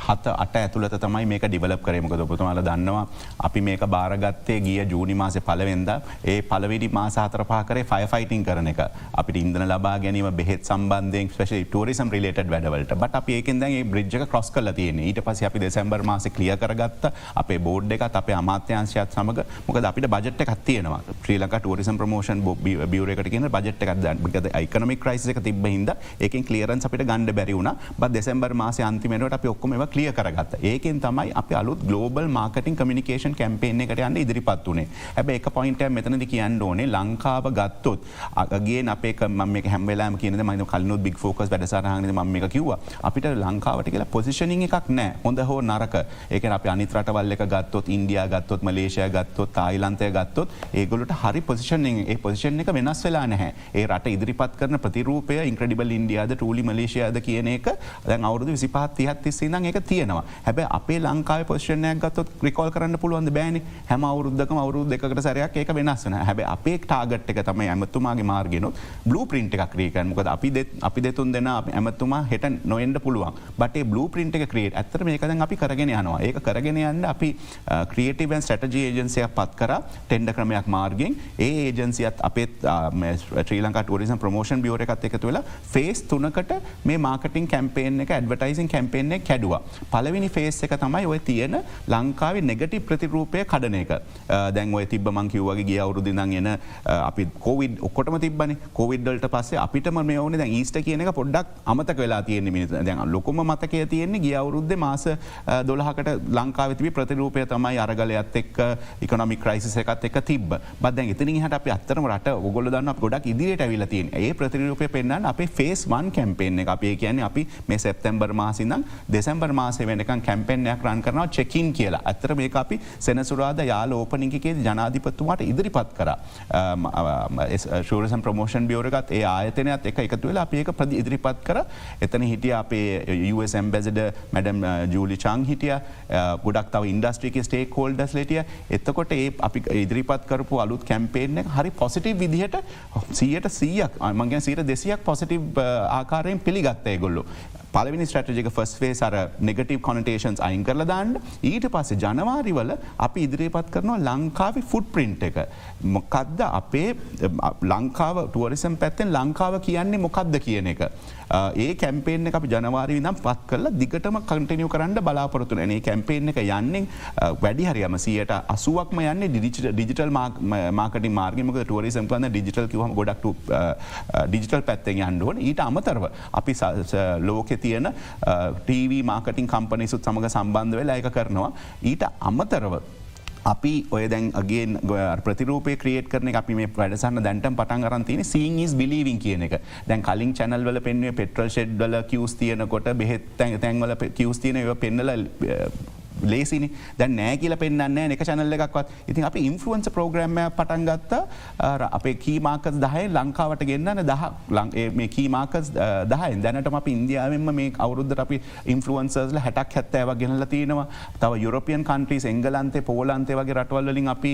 Speaker 3: හත අට ඇතුළත තමයි මේක ඩිවලප් කරේමක ඔබතුමාල දන්නවා අපි මේක බාරගත්තේ ගිය ජූනි මාස පලවෙද ඒ පලවිඩි මාස හතර පාකරේ ෆයි ෆයිටිං කරන එක. අපිට ඉන්දන ලබා ගැනීම බෙහෙත් සම්බන්ධයෙන් ස්පේෂ ටරිසම් රිලට වැඩවලට. බට අප ඒකෙන් ඒ බ්‍රිජ්ක ක්‍රොස් කල තියෙන ඊට පස අපි දෙසැම්බර් මාස කලිය කරගත්ත අපේ බෝඩ් එකත් අපේ අමාත්‍යංශයත් සමඟ මොකද අපිට බජට් එකක් තියෙනවා. ්‍රීලක ටරිසම් ප්‍රමෝෂන් බොබ බියරකට කියන බජට් එකක් ද යිකනමික් ක්‍රයිස එක තිබ හිද ඒකින් කලියරන් අපිට ගණඩ බැරිවුණ බ දෙසැම්බර් මාස අන්තිමට අප ඔක්කොම කලිය කරගත්ත. ඒකෙන් තමයි අප අලුත් ගලෝබල් මාර්කටින් කමිනිකේෂන් කැම්පේන එකට යන්න ඉදිරිපත් වනේ හැබ එක පොයින්ට මෙතනද කියන්න ඕනේ. ලංකාව ගත්තොත් අගේ අපේ ම හැමලා කියන ම කලනු බික් ෆෝකස් වැඩසරහන ම එක කිව අපිට ලංකාවට කියලා පොසිෂනින් එකක් නෑ හොඳ හෝ නරක. ඒක අප අනිතරටවල් එක ගත්තොත් ඉන්දයා ගත්තොත් මලේෂය ගත්තොත් තායිලන්තය ගත්තොත් ඒගොලට හරි පොසිෂන් ඒ පොසිෂන් එක වෙනස් වෙලා නැහැ. ඒ රට ඉදිරිපත් කරන ප්‍රතිරූපය ඉන්ක්‍රඩිබල් ඉන්ඩියාද ටූලි මලේෂයද කියන එක දැන් අවුදු විසිපහත් තිහත් තිස්සේ එක තියෙනවා. හැබ අපේ ලංකාව පොෂණයක් ගත්තොත් ක්‍රිකෝල් කරන්න පුළුවන් බෑන? හැම අවුරුද්ධක අවුරු දෙකට සරයක් ඒක වෙනස්සන හැබ අපේ ටාගට් එක තමයි ඇමතුමාගේ මාර්ගෙනොත් බ්ලු පින්ට් එකක් ක්‍රියකන් මොකද අපි අපි දෙතුන් දෙෙන ඇමතුමා හෙට නොෙන්ඩ පුළුවන්. බට බ්ලු පින්ට් එක ක්‍රියට් ඇතර මේකද අපි කරගෙන යනවා. ඒක කරගෙන යන්න අපි ක්‍රියටවන් ස්ටජී ඒජන්සියක් පත් කර. ටෙන්ඩ ක්‍රමයක් මාර්ගෙන් ඒ ඒජන්සියත් අපත් Sri Lanka tourism promotion bureau එකත් එක තුළ ෆේස් තුනකට මේ මාර්කටින් කැම්පේෙන් එක ඇඩවටයිසින් කැම්පේෙන් එක කැඩවා පලවිනි ෆේස් එක තමයි ඔය තියෙන ලංකාවේ නෙගටි ප්‍රතිරූපය කඩන එක. දැන් ඔය තිබ මංකිව්වගේ ගිය අවුරුදිදන් එන අපි කෝවිඩ් ඔක්කොටම තිබන කොවිඩ්ඩල්ට පස්සේ අපිටම මේ ඕන දැන් ඊස්ට කියන එක පොඩ්ඩක් අමතක වෙලා තියෙන මිනි දැන් ලොකොම මතකය තියෙන්නේ ගිය අවුරුද්ධ මාස දොළහකට ලංකාවතිබි ප්‍රතිරූපය තමයි අරගලයත් එක් ඉකනොමි ක්‍රයිසිස එකත් එක තිබ බද එතනි හට අප අත්තරම රට ඔගොල දන්න ගොඩක් ඉදිරියට ඇවිල තියෙන් ඒ ප්‍රතිරූපය පෙන්න්න අපේ ෆේස් වන් කැම්පේෙන් එක. අපේ කියන්නේ අපි මේ සෙප්තැම්බර් මාසිදම් දෙසැම්බර් මාසේ වෙනකන් කැම්පෙන්යක් රන් කරනවා චෙකින් කියලා. ඇතර මේ අපි සෙනසුරාද යාල ඕපනිකේ ජනාධිපත්තුමාට ඉදිරිපත් කර. ශරසම් ප්‍රමෝෂන් බියෝරගත් ඒ ආයතනයත් එක එකතු වෙලා අප ඒක ප්‍රදි ඉදිරිපත් කර. එතන හිටිය අපේ USම් බැසිඩ මැඩම් ජූලි චං හිටිය. ගොඩක් තව ඉන්ඩස්ට්‍රික ස්ටේක් හෝල්ඩස් ලටිය එතකොට ඒ අපි ඉදිරිපත් කරපු අලුත් කැම්පේෙන් හරි පොසිටව විදිහට සීයට සීයක් අමගේ සීට දෙසියක් පොසිටව් ආකාරයෙන් පිළිගත්තය ගොල්ලු. පලවිනි ස්ට්‍රටජික ෆස්වේ සර නෙගටව කොනටේන්ස් අයින් කරල දාන්න ඊට පස්සේ ජනවාරිවල අපි ඉදිරිපත් කරනවා ලංකාවේ ෆුඩ් පින්ට් එක. මොකක්ද අපේ ලංකාව ටුවරිසම් පැත්තෙන් ලංකාව කියන්නේ මොකක්ද කියන එක. ඒ කැම්පේන අපි ජනවාරි විදම් පත් කල දිගටම කටනිය කරන්න බලාපොරතුන ඒ කැම්පේන එක යන්නේ වැඩි හරියම සියට අසුවක්ම යන්න ඩිජිටල් මාකට මාර්ගමක ටුවරිසම් පන්න ඩිජිටල් කිවම ගොඩක් ඩිජිටල් පැත්තෙන් අන්ඩුවන් ඊට අමතරව අපි ලෝකෙ තියෙන ටීව මාකටින් කම්පනිසුත් සමඟ සම්බන්ධ වෙලා එක කරනවා. ඊට අමතරව අපි ඔය දැන් අගේ ප්‍රතිරූපය ක්‍රියේට කරන අපි මේ වැඩසන්න දැන්ටම් පටන් අරන්තින සීස් බිලිවින් කියන එක. දැන් කලින් චැනල්වල පෙන්වේ පෙට්‍රල් ෂෙඩ්ඩල කිවස් තියනකොට බෙහෙත් තැන් තැන්වල කිවස් තියන පෙන්නල ලේසිනි. දැ නෑ කියල පෙන්න්න එක චනල්ල එකක්වත්. ඉතින් අපි ඉන්ෆලුවන්ස ප්‍රෝග්‍රම්ම පටන් ගත්ත. අපේ කීමාකස් දහය ලංකාවට ගෙන්න්න දහ මේ කීමාකස් දහය දැනට අප ඉන්දියාවම මේ අවුරුද්ධ අපි ඉන්ෆලුවන්සර්ල හැටක් හැත්තෑව ගෙනල තියෙනවා. තව යුරපියන් කන්ට්‍රීස් එංගලන්තේ පෝලන්තේ වගේ රටවල්ලින් අපි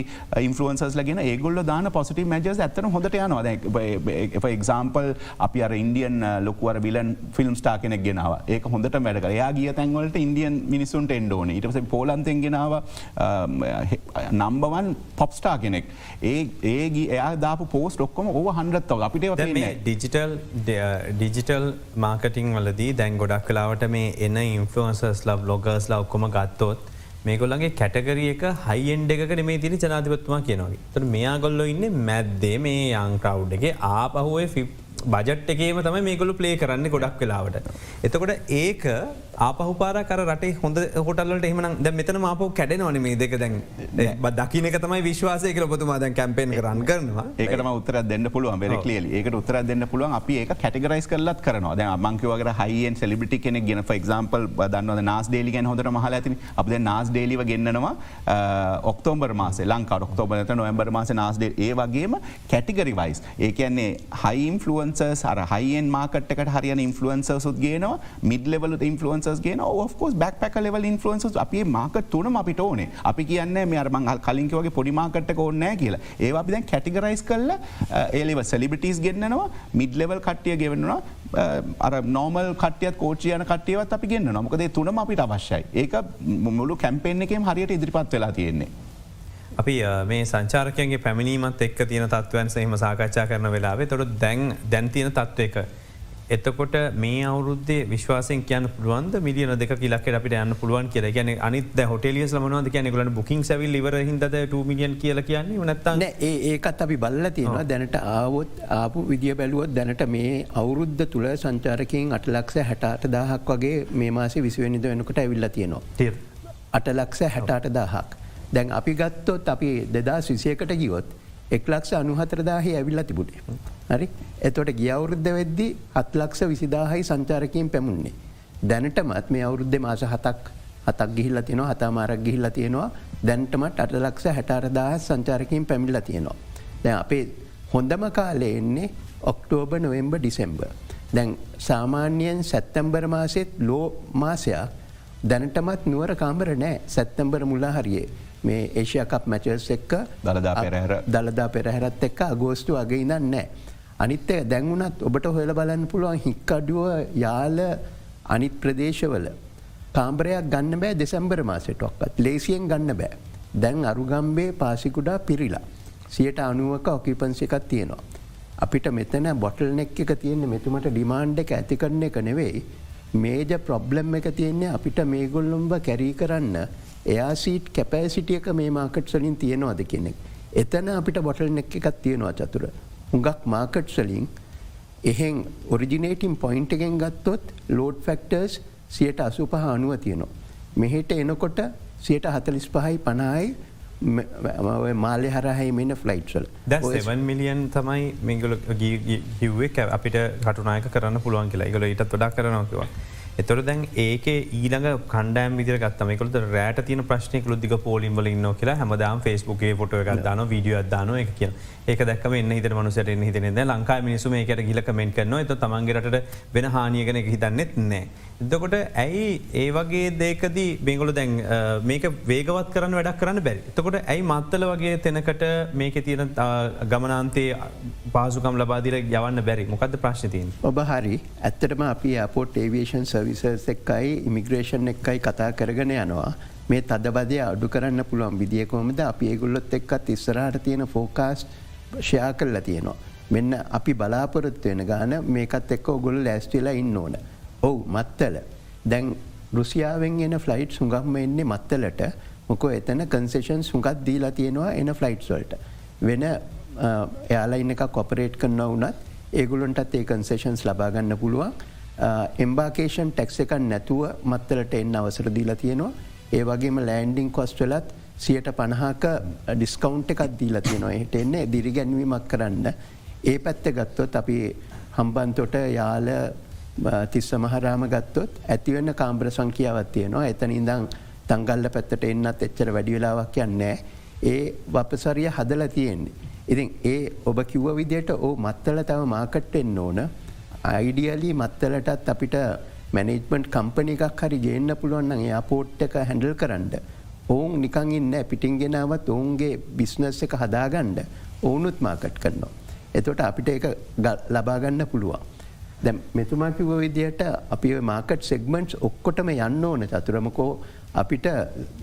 Speaker 3: ඉන්ෆලුවන්සස් ලගෙන ඒගොල්ල දාන පොසිට මජස් ඇතන හොඳට යනවා. එක්සාම්පල් අපි අර ඉන්දියන් ලොකුවර විලන් ෆිල්ම් ස්ටා කෙනෙක් ගෙනාව. ඒ හොඳට වැඩක යා ගිය තැන්වලට ඉන්දියන් මිනිසුන්ට එන්ඩෝන ඉට පස පෝලන්තෙන් ගෙනාව නම්බවන් පොප්ස්ටා කෙනෙක්. ඒ ඒගේ එයා දාපු පෝස් ොක්කොම ඕ හන්ඩත්ව අපිට
Speaker 1: ඩිජිටල් ඩිජිටල් මාකටිං වලදී දැන් ගොඩක් කලාවට මේ එන ඉන්ෆලන්සස් ලබ් ලොගර්ස් ලා ඔක්කොම ගත්තොත් මේගොල්ලගේ කැටගරිය එක හයිෙන්ඩ එකට මේ තිරි ජනාතිපත්තුමා කියනවගේ තර මෙයා ගොල්ල ඉන්න මැද්දේ මේ යංකව් එක. ආපහුවේ ෆිප් බජට් එකේම තමයි මේගොලු ප්ලේ කරන්න ගොඩක් වෙලාවට. එතකොට ඒක ආපහුපාර කර රටේ හොඳ හොටල්ලට එහම ද මෙතන මාපෝ කැඩෙනවන මේ දෙක දැන්. දකිනක තමයි විශ්වාසය කල පොතුමා දැන් කැම්පෙන් රන් කරනවා.
Speaker 3: ඒකම උත්තර දෙන්න පුළුවන් බෙර කලිය ඒකට උත්තර දෙන්න පුළුවන් අපි ඒක කැටගරයිස් කරලත් කරනවා. දැ මංකවගේ හයින් සෙලිබිටි කෙනෙක් ගෙන එක්ම්පල් දන්න නාස් ඩේලි ගැන හොඳට මහල ඇති අප නාස් ඩේලිව ගෙන්න්නවා ඔක්තෝබර් මාස ලංකා ඔක්තෝබරත නොවම්බර් මාස නාස්ඩේ ඒ වගේම කැටිගරි වයිස් ඒ කියන්නේ හයින්ෆලුවන්ස සර හයින් මාකට්කට හරියන ඉන්ෆලුවන්ස සුත් ගේනවා මිඩ්ලෙවල ඉන්ෆලුවන්ස ගෙන of course back pack level influence අපේ මාක තුනම අපිට ඕනේ. අපි කියන්න මේ අරමංහල් කලින්කවගේ පොඩිමාකට්ට ඕන්නෑ කියලා. ඒ අපි දැන් කැටිගරයිස් කල්ල ඒලව සෙලිබිටස් ගෙන්න්නවා. මිඩ් ලෙවල් කට්ටිය ගෙවනවා. අර නෝමල් කටියත් කෝචියන කටියවත් අපි ගන්න නොමකදේ තුනම අපිට අවශ්‍යයි. ඒක මුළු කැම්පෙන් එකෙන් හරියට ඉදිරිපත් වෙලා තියෙන්නේ.
Speaker 1: අපි මේ සංචාරකයන්ගේ පැමිණීමත් එක් තියෙන තත්වයන් සහම සාකච්ඡා කරන වෙලාවේ. තොට දැන් දැන්තියන තත්ව එක එතකොට මේ අවුද්දේ විශ්වාසයෙන් කියන්න පුළුවන්ද මිලියන දෙක ලක් අපිට යන්න පුළුවන් කිය ගැන අනිත හොටලිය ලමනද කියන ගලට බුකින් සැවිල් ඉවර හිද මිියන් කියල කියන්නේ? නත්තන්න
Speaker 2: ඒකත් අපි බල්ල තියෙනවා. දැනට ආවොත් ආපු විදිිය බැලුවොත් දැනට මේ අවුරුද්ධ තුළ සංචාරකින් අටලක්ෂ හැටාට දාහක් වගේ මේ මාසේ විසිවනිද වෙනකට ඇවිල්ල තියෙනවා. අටලක්ෂ හැටාට දාහක්. දැන් අපි ගත්තොත් අපි දෙදා විසියකට ගියොත් එක්ලක්ෂ අනුහතරදාහි ඇවිල්ල තිබුණේ. හරි එතොට ගිය අවුරුද්ධ වෙද්දි හත්ලක්ෂ විසිදාහයි සංචාරකයෙන් පැමුණන්නේ. දැනටමත් මේ අවුරුද්ධ මාස හතක් හතක් ගිහිල්ල තියෙනවා හතාමාරක් ගිහිල්ල තියෙනවා දැන්ටමට අටලක්ෂ හැටරදාහ සංචාරකයෙන් පැමිල්ල තියෙනවා. දැ අපේ හොඳම කාලේ එන්නේ ඔක්ටෝබ නොවෙම්බ ඩිසෙම්බ. දැන් සාමාන්‍යයෙන් සැත්තැම්බර් මාසෙත් ලෝ මාසයක් දැනටමත් නුවර කාමර නෑ සැත්තැම්බර මුල්ලා හරියේ මේ ඒෂයකප් මැචස් එක්ක
Speaker 3: දළදා පෙරහර
Speaker 2: දළදා පෙරහරත් එක්ක අගෝස්තු වගේ ඉන්න නෑ. අනිත්තය දැන්වුනත් ඔබට හොල බලන්න පුළුවන් හික්කඩුව යාල අනිත් ප්‍රදේශවල. කාම්බරයක් ගන්න බෑ දෙසැම්බර මාසටොක්කත් ලේසියෙන් ගන්න බෑ. දැන් අරුගම්බේ පාසිකුඩා පිරිලා. සියට අනුවක ඔකිපන්සිකත් තියෙනවා. අපිට මෙතන බොටල් නෙක් එක තියෙන්නේ මෙතුමට ඩිමාන්්ඩ එක ඇති කරන එක නෙවෙයි මේජ ප්‍රොබ්ලම් එක තියෙන්නේ අපිට මේගොල්ලොම්බ කැරී කරන්න එයාසීට් කැපෑසිටියක මේ මාකට් සලින් තියෙනවාද කෙනෙක්. එතන අපිට බොටල් නෙක් එකක් තියෙනවා චතුර. හුඟක් මාකට් සලින් එහෙන් ඔරිජිනේටින් පොයින්ට එකෙන් ගත්තොත් ලෝඩ් ෆෙක්ටර්ස් සියට අසු පහ අනුව තියෙනවා. මෙහෙට එනකොට සියට හතලිස් පහයි පනායි මාලෙ හරහහි මෙන්න ෆ්ලයිට්සල්
Speaker 1: දැ මිලියන් තමයි මිංගල ගිව්වේ අපිට කටුනායක කරන්න පුළුවන් කියලා ඉගල ඉටත් වඩා කරනවකිවා. එතොර දැන් ඒක ඊළඟ කණ්ඩෑම් විදිර ගත්තමකලට රෑට තින ප්‍රශ්නය ලුදික පෝලිම්බල ඉන්න කියලා හැමදාම් ෆස්බුකේ ොට ගත්දාන වීඩියෝ අදදාන එක කිය ඒක දැක්ම එන්න හිත මනුසට හිතන ලංකා මිනිසුම එකට ගිල කමෙන්ට කරන එත තමන්ගේරට වෙන හානියගෙන හිතන්නෙත් නෑ. එතකොට ඇයි ඒ වගේ දේකද බෙංගොල දැන් මේක වේගවත් කරන්න වැඩක් කරන්න බැරි. තකොට ඇයි මත්තල වගේ තැනකට මේක තියෙන ගමනාන්තේ පාසුකම් ලබාදිර යවන්න බැරි මොකද ප්‍රශ්නතින්.
Speaker 2: ඔබ හරි ඇත්තටම අපි අපපෝට් ඒවේෂන් සවිසස් එක්කයි ඉමිග්‍රේෂන් එක්කයි කතා කරගෙන යනවා. මේ තදබදය අඩු කරන්න පුළුවන් විදිියකොමද අපි ඒගුල්ලොත් එක්කත් ඉස්සරහට තියෙන ෆෝකාස්ට ෂයා කල්ලා තියෙනවා. මෙන්න අපි බලාපොරොත්තු වෙන ගාන මේකත් එක්ක ඔගොල ලෑස්ටිලා ඉන්න ඕන. ඔවු මත්තල. දැන් රුසියාවෙන් එන ෆ්ලයිට් සුගම්ම එන්නේ මත්තලට. මොකෝ එතන කන්සේෂන් සුගත් දීලා තියෙනවා එන ෆ්ලයිට්ස්වල්ට. වෙන එයාලා ඉන්න එකක් කොපරේට් කරන්න වනත් ඒගුලන්ටත් ඒ කන්සේෂන්ස් ලබාගන්න පුළුවන්. එම්බාකේෂන් ටැක්ස එකක් නැතුව මත්තලට එන්න අවසර දීලා තියෙනවා. ඒ වගේම ලෑන්ඩිං කොස්ටලත් සියට පණහාක ඩිස්කවන්් එකක් දීලා තියෙනවා. එහට එන්නේ දිරිගැන්වීමක් කරන්න. ඒ පැත්ත ගත්තොත් අපි හම්බන්තොට යාල තිස්ස මහරාම ගත්තොත් ඇතිවන්න කාම්බ්‍ර සංකියාවත් තියෙනවා එතන ඉඳං තංගල්ල පැත්තට එන්නත් එච්චර වැඩි වෙලාවක් යන්නෑ ඒ වපසරිය හදල තියෙන්නේ. ඉතින් ඒ ඔබ කිව්ව විදියට ඕ මත්තල තව මාකට් එන්න ඕන අයිඩියලි මත්තලටත් අපිට මැනේජ්මන්ට් කම්පනි එකක් හරි ගේන්න පුළුවන්න එයා පෝට් එක හැඩල් කරන්න. ඔවුන් නිකං ඉන්න පිටින්ගෙනාවත් ඔවුන්ගේ බිස්නස් එක හදාගණ්ඩ ඔවුනුත් මාකට් කරනවා. එතොට අපිට එක ලබාගන්න පුළුවන්. දැ මෙතුමා කිව විදියට අපි මාකට් සෙක්මෙන්ට්ස් ඔක්කොටම යන්න ඕන චතුරමකෝ අපිට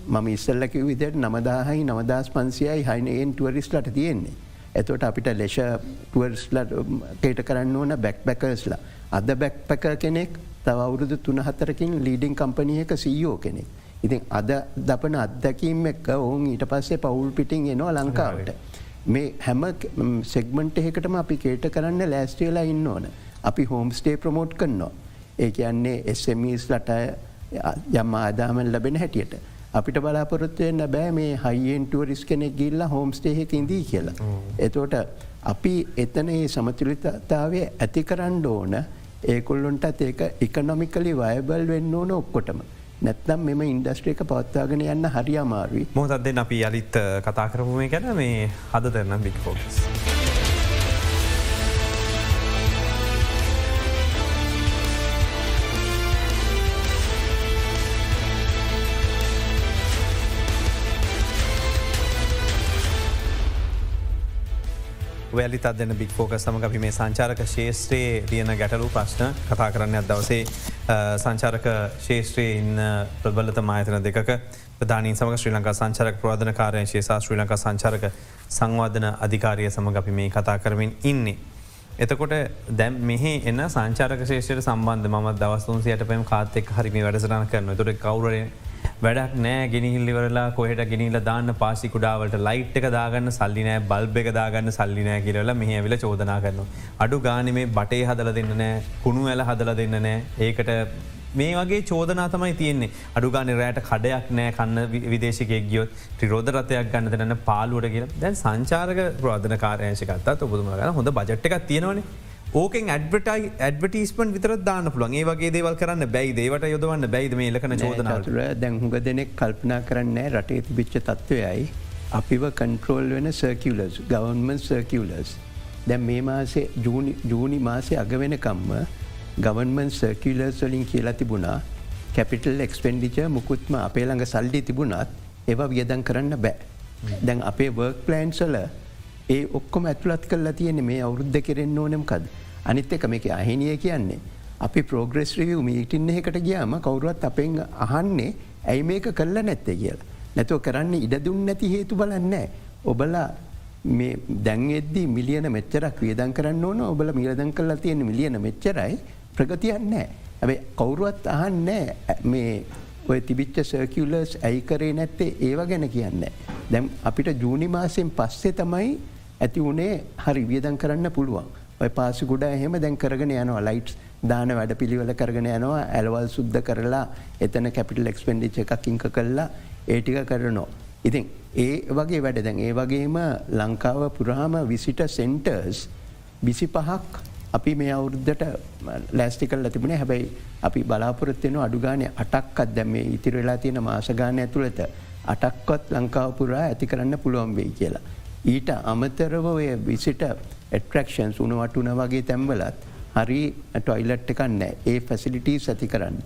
Speaker 2: මම ඉස්සල්ලකිව විදියට නමදාහයි නවදස් පන්සියයි හයිනයෙන් ටුවරිස්ලට තියෙන්නේ. එතොට අපිට ලෙෂ ටුවර්ස්ලට කේට කරන්න ඕන බැක් බැකර්ස්ලා. අද බැක් පැක කෙනෙක් තව අවුරුදු තුන හතරකින් ලීඩිං කම්පනියක සීයෝ කෙනෙක්. ඉතින් අද දපන අත්දැකීම් එක්ක ඔවුන් ඊට පස්සේ පවුල් පිටිං එනවා ලංකාවට. මේ හැම සෙක්මන්ට් එහෙකටම අපි කේට කරන්න ලෑස්ටේලා ඉන්න ඕන. අපි හෝම්ස්ටේ ප්‍රමෝට් කරනවා. ඒ කියන්නේ SMස් ලට යම් ආදාමන් ලැබෙන හැටියට. අපිට බලාපොරොත්වයෙන් බෑ මේ හයිෙන් ටුවරිස් කෙනෙක් ගිල්ල හෝම්ස්ටේහෙක ඉදී කියලා. එතෝට අපි එතන ඒ සමතුලිතතාවය ඇති කරන්න ඕන ඒකොල්ලොන්ටත් ඒක එකනොමිකලි වයබල් වෙන්න ඕන ඔක්කොටම. නැත්නම් මෙම ඉන්ඩස්ට්‍රේක පවත්වාගෙන යන්න හරි අමාරුයි
Speaker 1: මොහොතත්දෙන් අපි යළිත් කතා කරපුමේ ගැන මේ හද දෙරනම් බික් වැලි අදන බික් ෆෝක සමඟ අපි මේ සංචාරක ශේෂත්‍රයේ තියන ගැටලු ප්‍රශ්න කතා කරන්න අදවසේ සංචාරක ශේෂත්‍රයේ ඉන්න ප්‍රබලත මායතන දෙක ප්‍රධානී සමග ශ්‍රී ලංකා සංචාරක ප්‍රවාධන කාරය ශේෂා ශ්‍රී ලංකා සංචාරක සංවාධන අධිකාරය සමඟ අපි මේ කතා කරමින් ඉන්නේ. එතකොට දැම් මෙහ එන්න සංචාරක ශේෂයට සම්බන්ධ ම දවස්තුන්සියට පැම කාතෙක් හරිමි වැඩසරන කරන තුර කවුරේ වැඩක් නෑ ගෙනහිල්ලිවරලා කොහට ගෙනහිල දාන්න පාසි කුඩාවට ලයිට් එක දාගන්න සල්ලිනෑ බල්බ එක දාගන්න සල්ලිනෑ කියරලා මෙහ ඇවිල චෝදනා කරන. අඩු ගාන මේ බටේ හදල දෙන්න නෑ කුණු ඇල හදල දෙන්න නෑ. ඒකට මේ වගේ චෝදනා තමයි තියන්නේ. අඩුගාන රෑට කඩයක් නෑ කන්න විදේශකයක් ගියොත් ත්‍රිරෝධ රතයක් ගන්න දෙන්න පාලුවට කිය දැන් සංචාරක ප්‍රාධන කාරයශකත්තා ඔබතුම ගන්න හොඳ බජට් එකක් තියෙනවනේ. ඕකෙන් ඇඩ්ටයි ඇඩ්ටිස්මන් විතර දාන්න පුළන් ඒ වගේ දේවල් කරන්න බැයි දේවට යොදවන්න බැයිද මේ ලකන චෝදනතුර
Speaker 2: දැංහුග දෙනෙක් කල්පනා කරන්න රටේ තිබිච්ච තත්ත්වයයි අපිව කන්ට්‍රෝල් වෙන සර්කියලස් ගවන්මන් සර්කියලස් දැන් මේ මාසේ ජූනි මාසේ අගවෙනකම්ම ගවන්මන් සර්කියලර්ස් වලින් කියලා තිබුණා කැපිටල් එක්ස්පෙන්ඩිච මුකුත්ම අපේ ළඟ සල්ලි තිබුණත් ඒව වියදන් කරන්න බෑ. දැන් අපේ වර්ක් ප්ලන්සල ඒ ඔක්කොම ඇතුළත් කල්ලා තියෙන මේ අවුද්ධ කෙරෙන්න්න ඕනෙම්කද. අනිත් එක මේක අහිනිය කියන්නේ. අපි පෝග්‍රෙස් රියව් මීටින්න එකට ගියාම කවරුවත් අපෙන් අහන්නේ ඇයි මේක කල්ල නැත්තේ කියලා. නැතුව කරන්න ඉඩදුන් නැති හේතු බලන්නෑ. ඔබලා මේ දැන්ෙද්දී මිලියන මෙච්චරක් වියදන් කරන්න ඕන ඔබල මිලදන් කල්ලා තියෙන මිලියන මෙච්චරයි ප්‍රගතියන්නෑ. ඇැබයි කවුරුවත් අහන්නේ මේ ඔය තිබිච්ච සර්කියලර්ස් ඇයි කරේ නැත්තේ ඒව ගැන කියන්න. දැම් අපිට ජූනි මාසයෙන් පස්සේ තමයි ඇති වනේ හරි වියදන් කරන්න පුළුවන්. ඔය පාසි ගුඩ එහෙම දැන් කරගෙන යනවා ලයිට්ස් දාන වැඩ පිළිවල කරගෙන යනවා ඇලවල් සුද්ධ කරලා එතන කැපිටල් එක්ස්පෙන්ඩිච් එකක් ඉංක කරලා ඒටික කරනවා. ඉතින් ඒ වගේ වැඩ දැන් ඒ වගේම ලංකාව පුරාම විසිට සෙන්ටර්ස් විසි පහක් අපි මේ අවුරුද්ධට ලෑස්ටිකල් තිබුණේ හැබැයි අපි බලාපොරත්වයන අඩුගානය අටක්කත් දැම මේ ඉතිර වෙලා තියෙන මාසගානය ඇතුළත අටක්කොත් ලංකාව පුරා ඇති කරන්න පුළුවන් වෙයි කියලා. ඊට අමතරව ඔය විසිට එට්‍රක්ෂන්ස් උනවටුන වගේ තැම්වලත් හරි ටොයිලට් එකන්න ඒ ෆැසිලිටී ඇති කරන්න.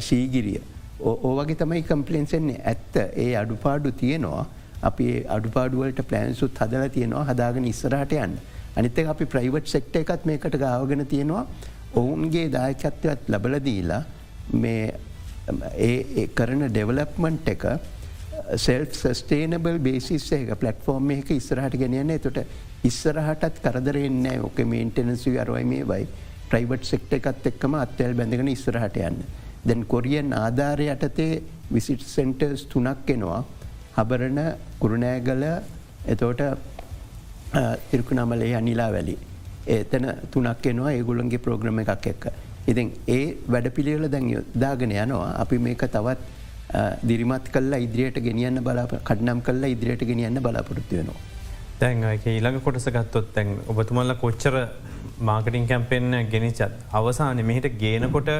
Speaker 2: සීගිරිය. ඕවගේ තමයි කම්පලෙන්සෙන්නේ ඇත්ත ඒ අඩුපාඩු තියෙනවා. අපි අඩුපාඩුවලට ප්ලෑන්සුත් හදල තියෙනවා හදාගෙන ඉස්සරහට යන්න. අනිත අපි ප්‍රයිවට් සෙක්ට එකත් මේකට ගාවගෙන තියෙනවා. ඔවුන්ගේ දායකත්වයක් ලබලදීලා මේ ඒ කරන ඩෙවලප්මන්ට් එක සෙල් ස්ටේනබල් බේසිස් එක පලට්ෆෝර්ම් එක ඉස්සරහට ගෙනයන්නේ තොට ඉස්සරහටත් කරදරෙන්නේ ඕක මේන්ටනසි අරවයි මේ වයි ප්‍රයිවට් සෙක්ට එකත් එක්කම අත්තැල් බැඳගෙන ඉස්සරහට යන්න. දැන් කොරියන් ආධාරය යටතේ විසිට් සෙන්ටර්ස් තුනක් එනවා හබරණ කුරුණෑගල එතෝට තිරකු නමලේ අනිලා වැලි. ඒතන තුනක් එනවා ඒගුලන්ගේ ප්‍රෝග්‍රම එකක් එක්ක. ඉතින් ඒ වැඩ පිළිවෙල දැන් දාගෙන යනවා අපි මේක තවත් දිරිමත් කල්ල ඉදිරියට ගෙනියන්න බලා කඩනම් කල්ල ඉදිරියට ගෙනියන්න බලාපොරොත්තු වෙනවා.
Speaker 1: දැන් ඊළඟ කොටස ගත්තොත් තැන් ඔබතුමල්ල කොච්චර මාකටින් කැම්පෙන්න්න ගෙනනිචත් අවසාන මෙහිට ගේනකොට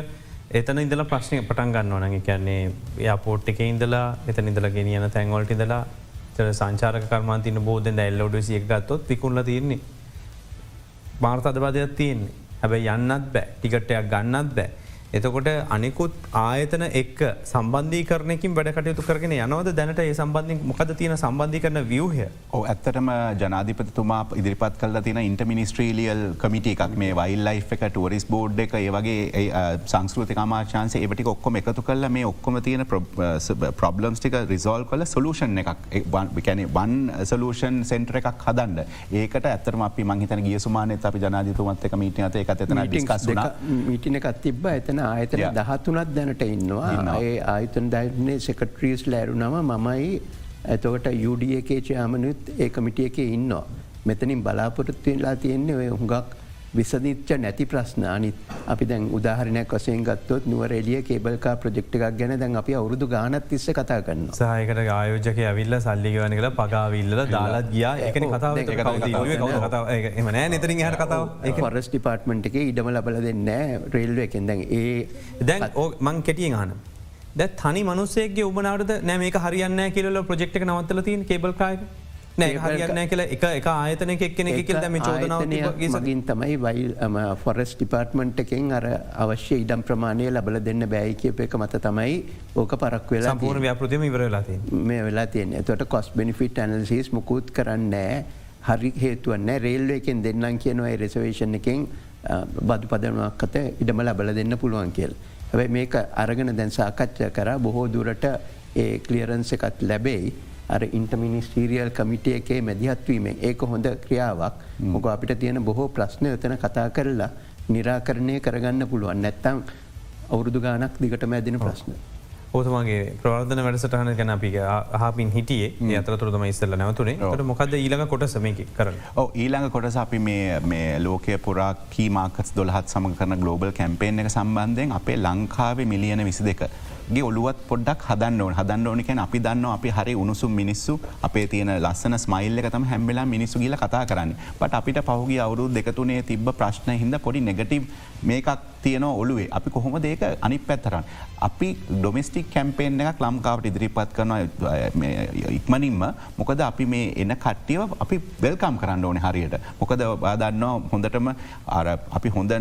Speaker 1: එතන ඉදල ප්‍රශ්නය පටන් ගන්න නඟ කියන්නේ යාපෝට් එක ඉඳලා එත නිදල ගෙනියන තැන්වලට ඉදලා සංචාරක කර්මාන්තින බෝධෙන් ඇල්ලෝඩ සිය ගත්තොත් තිකුල්ල තියන්නේ. මාර්ත අදබාදයක් තියන්නේ. හැබැයි යන්නත් බෑ. ටිකටයක් ගන්නත් බෑ. එතකොට අනිකුත් ආයතන එක් සම්බන්ධී කරනකින් වැඩ කටයුතු කරගෙන යනවද? දැනට ඒ සම්බන්ධින් මොකද තියෙන සම්බන්ධි කරන වියහය?
Speaker 3: ඕ ඇත්තටම ජනාධිපතුමා ඉදිරිපත් කල තින ඉන්ටමිනිස්ට්‍රීලියල් කමිට එකක්. මේ වයිල් ලයි් එක ටුවරිස් බෝඩ් එක ඒවගේ සංස්කෘතික මාචාන්සේ එවට ඔක්කොම එකතු කල්ල මේ ඔක්කොම තියෙන ප්‍රබ්ලම්ස් ටික රිසෝල් කල සොලූෂන් එකක්. කැන වන් සලූෂන් සෙන්ට්‍ර එකක් හදන්න. ඒකට ඇතරම අපි මංහිතන ගිය සුමානත අපි ජනාධිතුමත් එක මීට අත එක එතන
Speaker 2: මීටින එකත් තිබ්බ. එතන එතන ආයතන දහතුනත් දැනට ඉන්නවා. ඒ ආයතන දැන්නේ සෙකට්‍රීස් ලෑරුනම මමයි ඇතවට යුඩිය එකේ චයාමනුත් ඒ කමිටිය එක ඉන්නවා. මෙතනින් බලාපොරොත්තුවෙලා තියෙන්නේ ඔය හුඟක් විසදිච්ච නැති ප්‍රශ්න. අනිත් අපි දැන් උදාහරණයක් වසයෙන් ගත්තොත් නුවර එලිය කේබල්කා ප්‍රජෙක්්ක් ගැන දැන් අපි අවුරදු ගානත් තිස්ස කතා කරන්න
Speaker 1: සහයකට ආයෝජක ඇවිල්ල සල්ලිගවන කළ පගාවිල්ල දාලත් ගියා. එකන කතාව. එම නෑ නතරින් හට කතාව.
Speaker 2: පොරස් ඩිපාර්ට්මට එක ඉඩම ලබල දෙන්න රේල්ුව එකෙන්. දැන් ඒ
Speaker 1: දැන් මං කෙටියෙන් හන දැ තනි මනුසේගේ ඔබනාට නෑ මේක හරියන්න කියල ප්‍රජෙක්්ක නවත්තල තින් කේබල්කායක නෑ හරින්න කියල එක එක ආයතන එක්කෙන එක දැම චෝදනාවගේ
Speaker 2: මගින් තමයි වයිල් ෆොරස් ඩිපාර්ට්මන්ට් එකෙන් අර අවශ්‍ය ඉඩම් ප්‍රමාණය ලබල දෙන්න බැයි කියප එක මත තමයි ඕක පරක් වෙලා
Speaker 1: පූර්ණ ව්‍යපෘතිම ඉවරලා
Speaker 2: මේ වෙලා තියෙන තොට කොස් බෙනිෆිට ඇනල්සිස් මුකුත් කරන්නෑ හරි හේතුවන්න රේල්ල එකෙන් දෙන්නම් කියනවා රෙසවේෂන් එකෙන් බදු පදනුවක් අත ඉඩම ලබල දෙන්න පුළුවන් කියල්. හැබයි මේක අරගෙන දැන් සාකච්ඡ කර. බොහෝ දුරට ඒ කලියරන්ස එකත් ලැබෙයි ඉන්ටමිනිස්ටීරියල් කමිටිය එකේ මැදිහත්වීමේ ඒක හොඳ ක්‍රියාවක්. මොක අපිට තියෙන බොහෝ ප්‍රශ්නය යතන කතා කරලා නිරාකරණය කරගන්න පුළුවන්. නැත්තං අවුරුදු ගානක් දිගට මැදින ප්‍රශ්න.
Speaker 1: ඕතුමගේ ප්‍රවර්ධන වැඩසටහන ගැන අපි හපින් හිටියේ. අතරතුරම ඉස්සල්ල නැවතුනේ. ට මොකද ඊළඟ කොට සමයකි කරන
Speaker 3: ඊළඟ කොටස අපි මේ ලෝකය පුරා කීමාකස් දොලහත් සම කරන ගලෝබල් කැම්පේෙන් එක සම්බන්ධයෙන් අපේ ලංකාවේ මිලියන විසි දෙක ගේ ඔලුවත් පොඩ්ඩක් හදන්න ඕන. හදන්න ඕනිකැන අපි දන්න අපි හරි උණුසුම් මිනිස්සු අපේ තියෙන ලස්සන ස්මයිල්ල එකතම හැම්බෙලා මිනිස්සු ගිල කතා කරන්න. පට අපිට පහුගේ අවුරු දෙකතුනේ තිබ ප්‍රශ්න හිද පොඩි නෙගටීව් මේකක් තියන ඔලුවේ අපි කොහොම දේක අනි පැත්තරන්න. අපි ඩොමිස්ටික් කැම්පේෙන් එකක් ලම්කාවට ඉදිරිපත් කරන ඉක්මනින්ම මොකද අපි මේ එන කට්ටියව අපි වෙල්කම් කරන්න ඕන හරියට. මොකද බාදන්න හොඳටම අපි හොඳ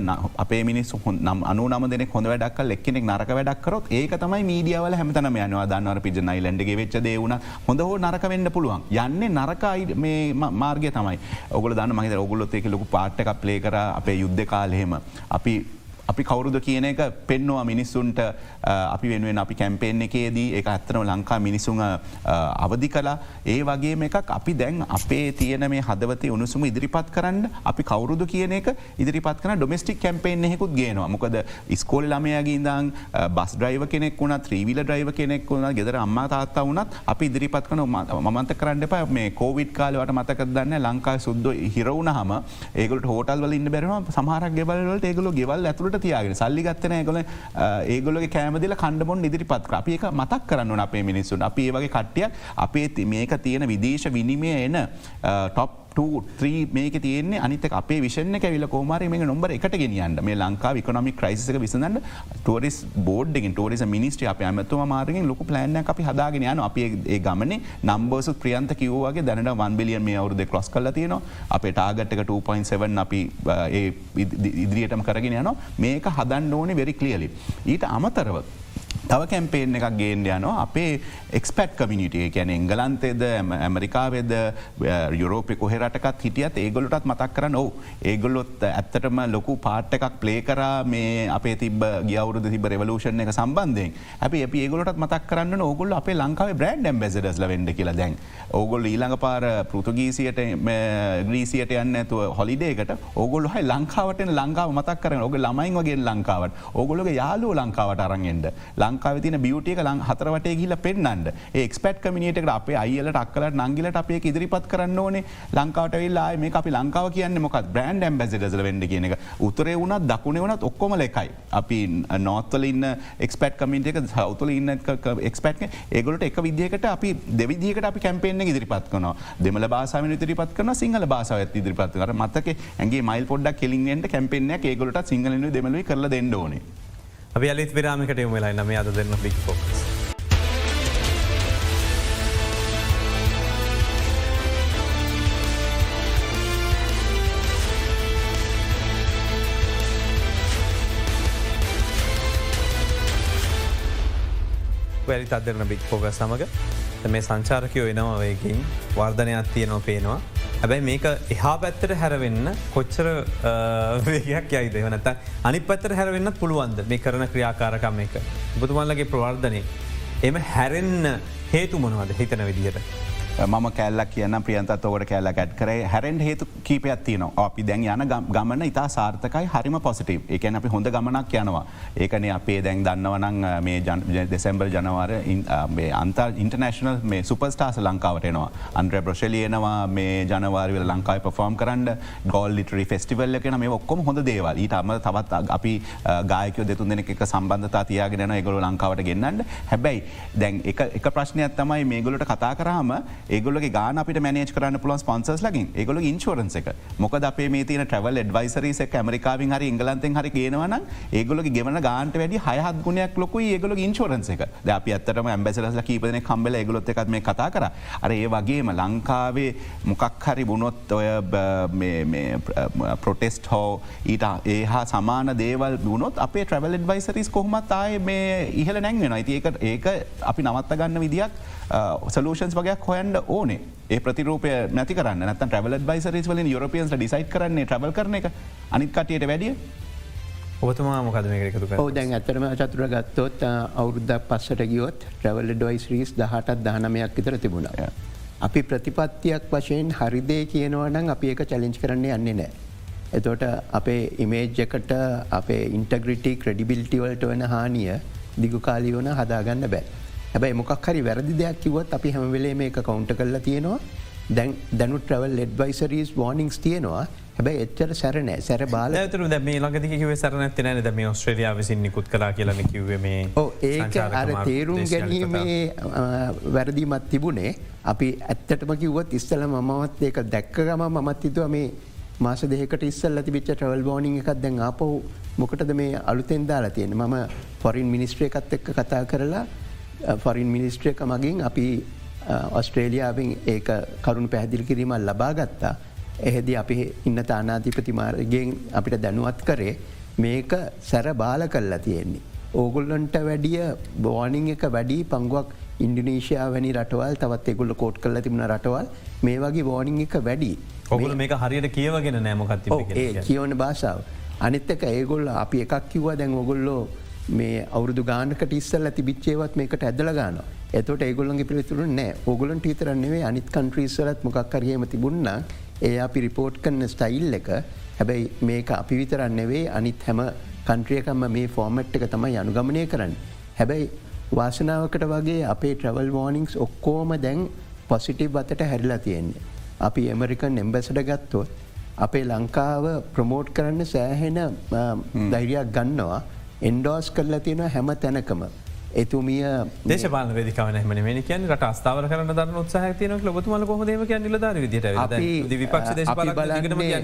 Speaker 3: අපේ මිනිස් නම් අනු නම දෙන හොඳ වැඩක් එක්කෙනෙක් නරක වැඩක් කරොත් ඒක තමයි තමයි මීඩියවල හැමතන යනවා දන්නවර පිජනයි ලැන්ඩගේ වෙච්ච දේවුණ හොඳ හෝ නරක වෙන්න පුළුවන්. යන්න නරකයි මේ මාර්ගය තමයි. ඔගල දන්න මහිත ඔගුලොත් එක ලොකු පාට්ටක් ප්ලේ කර. අපේ යුද්ධ කාලහෙම අපි අපි කවුරුද කියන එක පෙන්නවා මිනිස්සුන්ට අපි වෙනුවෙන් අපි කැම්පෙන් එකේදී ඒ ඇත්තනම ලංකා මිනිසුන් අවධි කලා ඒ වගේ එකක් අපි දැන් අපේ තියන මේ හදවතේ උණුසුම ඉදිරිපත් කරන්න අපි කවුරුදු කියන එක ඉදිරිපත් කන ඩොමස්ටික් කැම්පේෙන් හෙකුත් ගේනවා. මොකද ස්කෝල් ළමයගේ දං බස් ්‍රයිව කෙනෙක් වුණ ත්‍රීවිල ්‍රයිව කෙනෙක් වුණ ගෙදර අම්මා තාත්තා වනත් අපි ඉදිරිපත් කන මන්ත කරන්න එප. මේ කෝවිඩ් කාලවට මතක දන්න ලංකා සුද්ද හිරවුණ හම ඒගලට හෝටල් වල ඉන්න බැරම සමහරක් ගෙවල්වලට ඒගල ගෙවල් ඇතුළට තියාගෙන සල්ලිගත්තන ඒගොල ඒගොලගේ කෑමදිල කණ්ඩබොන් ඉදිරිපත් අප ඒක මතක් කරන්න අපේ මිනිස්සුන් අප ඒ වගේ කට්ටියක් අපේ මේක තියෙන විදේශ විනිමය එන ටොප් ත්‍රී මේක තියන්නේ අනිත අපේ විෂණ කැවිල කෝමාර මේ නොම්බර එකට ගෙනියන්ට මේ ලංකා විකනොමික් ක්‍රයිසික විසඳන්න ටෝරිස් බෝඩ්ගෙන් ටෝරිස මිනිස්ට්‍රිය අප ඇමතුම මාරගෙන් ලොක ප්ලෑන්න අපි හදාගෙන යන අපේ ඒ ගමන නම්බෝසු ප්‍රියන්ත කිව්වාගේ දැනට වන් බිලියන් මේ අවුද කොස් කල තියෙන අපේ ටාගට්ක 2.7 අපි ඉදිරියටම කරගෙන යන මේක හදන්න ඕනේ වෙරි කලියලි. ඊට අමතරව. තව කැම්පේෙන් එකක් ගේන්ඩ යනවා. අපේ එක්ස්පැට් කමිනිටිය කියන එංගලන්තේද ඇමරිකාවේද යුරෝපය කොහෙරටකත් හිටියත් ඒගොලටත් මතක් කරන්න. ඕ ඒගොල්ලොත් ඇත්තටම ලොකු පාට් එකක් ප්ලේ කරා මේ අපේ තිබ ගියවුරුද තිබ රවලූෂණ එක සම්බන්ධයෙන්. අපි අපි ඒගොලට මතක් කරන්න ඕගොල් අපේ ලංකාව බ්‍රන්ඩ් ඇම්බෙසඩස්ල වෙන්ඩ කියලා දැන්. ඕගොල් ඊළඟ පාර පෘතුගීසියට ග්‍රීසියට යන්න ඇතුව හොලිඩේකට ඕගොල් හයි ලංකාවට ලංකාව මතක් කරන ඔග ළමයින් වගේ ලංකාවට ඕගොලගේ යාලු ලංකාවට අරගෙන්ට ලං ලංකාව තින බියටියක ලං හතරවට ගිල පෙන්න්නට ඒක්ස්පට කමිනිට අපේ අයිලට අක්කලට නංගිලට අපේ ඉදිරිපත් කරන්න ඕනේ. ලංකාවට වෙල්ලා මේ අපි ලංකාව කියන්න මොකක් බ්‍රන්ඩ් ඇම්බසිඩසල වෙඩ කියන එක. උතරේ වුණත් දකුණේ වනත් ඔක්කොම ලෙකයි. අපි නෝත්තල ඉන්න එක්ස්පට කමිට එක සෞතුල ඉන්න එක්ස්පට් ඒගොලට එක විදිහකට අපි දෙවිදිකට අපි කැම්පේෙන් ඉදිරිපත් කන දෙමල බාසාාව ඉදිරිපත් කන සිංහල බාසාවත් ඉදිරිපත් කර මතක ඇගේ මයිල් පොඩ්ඩක් කෙලින්ට කැම්පෙන්න්න ඒගොලට සිංහලනු දෙමලි කරල දෙන්න ඕනේ.
Speaker 1: අපි අලිත් විරාමිකට යොම වෙලා නම අද දෙන්න බික් ෆෝකස්. වැලි අදරන බික් පෝග සමඟ මේ සංචාරකයෝ එනවා වයකින් වර්ධනයක් තියනෝ පේනවා හැබැයි මේක එහා පැත්තට හැරවෙන්න කොච්චර වේගයක් යයිද වනත අනි පත්තර හැරවෙන්න පුළුවන්ද මේ කරන ක්‍රියාකාරකම් එක. බුතුමල්ලගේ ප්‍රවර්ධනය. එම හැරෙන්න හේතු මොනවද හිතන විදිහට.
Speaker 3: මම කැල්ලක් කියන ප්‍රියන්තත් ඔකට කැල්ල ගැට් කරේ. හැරෙන්ට හේතු කීපයක් තියන අපි දැන් යන ගමන ඉතා සාර්ථකයි හරිම පොසිටව් එකන අපි හොඳ ගමනක් යනවා. ඒකන අපේ දැන් දන්නවනං මේ දෙසැම්බර් ජනවාර අන්ත ඉන්ටර්නශනල් මේ සුපස්ටාස ලංකාවටනවා අන්ද්‍ර ප්‍රශලියනවා මේ ජනවාරවල ලංකායි පෆෝම් කරන්න. ගොල් ලිටරි ෆෙස්ටිවල් එකන මේ ඔක්කොම හොඳ දේවල්. ඊට අම තවත් අපි ගායකය දෙතුන් දෙනෙ එක සම්බන්ධතා තියාගෙන එකගොල ලංකාවට ගෙන්න්නන්න හැබැයි දැන් එක ප්‍රශ්නයක් තමයි මේගොලට කතා කරාම ඒගොලගේ ගාන අපිට මනේජ් කරන්න පුලන් ස්පන්සස් ලගින් ඒගොල ඉන්ශෝරන්ස එක. මොකද අපේ මේ තින ට්‍රවල් ඩ්වයිසරිසක් ඇමරිකාවින් හරි ඉංගලන්තෙන් හරි කියනවන ඒගොලගේ ගෙවන ගාන්ට වැඩි හයහත් ගුණයක් ලොකු ඒගොල ඉන්ශෝරන්ස එක. ද අප ඇත්තටම ඇම්බැසලස් කීපන කම්බල ඒගොලොත් එකත් මේ කතා කර. අර ඒ වගේම ලංකාවේ මොකක් හරි බුණොත් ඔය ප්‍රොටෙස්ට හෝ ඊට ඒ හා සමාන දේවල් බුණොත් අපේ ට්‍රවල් ඩ්වයිසරිස් කොහමත් ආය මේ ඉහල නැංවෙන ඒක ඒක අපි නවත්ත ගන්න විදික් සලූෂන්ස් වගේයක් හොයන්ඩ ඕනේ ඒ ප්‍රතිරූපය නැති කරන්න නත ට්‍රවල බයිසරිස් වලින් යුරපියන්ස් ඩිසයි් කරන්නේ ට්‍රවල් කරන එක අනිත් කටියට වැඩිය
Speaker 1: ඔබතුමා මොකද මේ එකතු
Speaker 2: ඕ දැන් ඇතරම චතුර ගත්තොත් අවුරුද්ධක් පස්සට ගියොත් ට්‍රවල් ඩොයිස් රීස් දහටත් දානමයක් විතර තිබුණා. අපි ප්‍රතිපත්තියක් වශයෙන් හරිදේ කියනවනම් අපි එක චලින්ච් කරන්නේ යන්නේ නෑ. එතෝට අපේ ඉමේජ්ජකට අපේ ඉන්ටග්‍රිටි ක්‍රඩිබිල්ටිවල්ට වන හානිය දිගු කාලි වන හදාගන්න බෑ. හැබැයි මොකක් හරි වැරදි දෙයක් කිවත් අපි හැමවෙලේ මේ කවුන්ට කරලා තියෙනවා. දැන් දැනු ට්‍රවල් එඩ්වයිසරීස් වෝනිින්ස් තියෙනවා. හැබැයි එච්චර සැරනෑ සැර බාල
Speaker 1: තුර ද මේ ලඟදිකිව සරන තින ද මේ ඔස්ට්‍රලියා විසින් නිකුත් කලා කියලන කිවේ
Speaker 2: ඒක අර තේරුම් ගැනීමේ වැරදිමත් තිබුණේ. අපි ඇත්තටම කිව්වත් ඉස්සල මමත් ඒක දැක්ක ගම මත් හිතුව මේ මාස දෙකට ඉස්සල් ඇති ිච්ච ටවල් බෝනිං එකක් දැන් අපහු මොකටද මේ අලුතෙන් දාලා තියෙන මම ෆොරින් මිනිස්ට්‍රේ එකත් එක්ක කතා කරලා ෆොරින් මිනිස්ට්‍රියක මගින් අපි ඔස්ට්‍රේලියාවෙන් ඒ කරුණු පැහැදිලි කිරීමල් ලබා ගත්තා. එහෙද අපි ඉන්න තානාධිපතිමාරගෙන් අපිට දැනුවත් කරේ මේක සැර බාල කල්ලා තියෙන්නේ. ඕගුල්ලන්ට වැඩිය බෝනිං එක වැඩි පංගුවක් ඉන්ඩිනීශයා වැනි රටවල් තවත් එගුල්ල කෝට් කල්ල තිබුණ රටවල් මේ වගේ බෝනිං එක වැඩි.
Speaker 1: ඔගුල මේක හරියට කියවගෙන නෑමොකත්
Speaker 2: කියවන භාෂාව. අනිත් එක ඒගොල්ල අපි එකක් කිව්වා දැන් ඔගොල්ලෝ මේ අවුදු ගානකට ඉස්සල් ඇති බිච්චේවත් මේකට ඇදල ගාන එතට ඒගොල්ලන්ගේ පිළිතුරු නෑ. ඔගොලන් ටීතරන්නේ අනිත් කන්ට්‍රීස්වලත් මොකක්කරයම තිබුන්න ඒ අපි රිපෝට් කන්න ස්ටයිල් එක. හැබැයි මේක අපි විතරන්නෙවේ අනිත් හැම කන්ට්‍රියකම්ම මේ ෆෝමට් එක තමයි අනුගමනය කරන්න. හැබැයි වාසනාවකට වගේ අපේ ට්‍රවල් වෝනිික්ස් ඔක්කෝම දැන් පොසිටිව් අතට හැරිලා තියෙන්නේ. අපි එමරිකන් එම්බැසට ගත්තොත් අපේ ලංකාව ප්‍රමෝට් කරන්න සෑහෙන දෛරයක් ගන්නවා එන්ඩෝස් කරලා තියෙන හැම තැනකම. එතුමිය
Speaker 1: දේශපාල වෙදිකාවන හම මේ කියන් ට ස්ථාව කරන දර උත්සාහ තියන ලොබතුමල කොහදම විදිට විපක්ෂ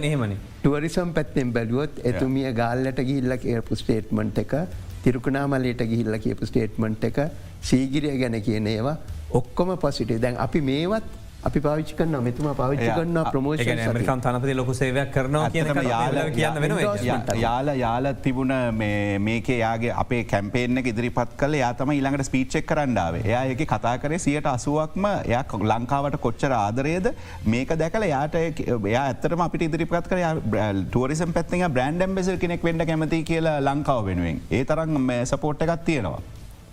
Speaker 1: හෙමනි.
Speaker 2: ටුවරිසම් පැත්තෙන් බැලුවොත් එතුමිය ගාල්ලට ගිල්ල කියපු ස්ටේට්මන්ට් එක තිරුකුණාමලට ගිහිල්ල කියපු ස්ටේට්මන්ට් එක සීගිරිය ගැන කියන ඒවා ඔක්කොම පසිටේ දැන් අපි මේවත් අපි පාවිච්චි කන්න මෙතුම පාවිච්චි කන්න ප්‍රමෝෂ
Speaker 1: මරිකම් තනපති ලොකු සේවයක් කරනවා කියන යාල කියන්න වෙන
Speaker 3: යාල යාල තිබුණ මේකේ යාගේ අපේ කැම්පේන ඉදිරිපත් කල යාතම ඊළඟට ස්පීච්චෙක් කරන්නාව එයා එක කතා කරේ සියට අසුවක්ම එයා ලංකාවට කොච්චර ආදරයද මේක දැකල යාට එයා ඇතරම අපිට ඉදිරිපත් කර ටුවරිසම් පැත්තිය බ්‍රන්ඩ් එම්බෙසල් කෙනෙක් වෙන්ඩ කැමති කියලා ලංකාව වෙනුවෙන්. ඒ තරම් සපෝට් එකත් තියෙනවා.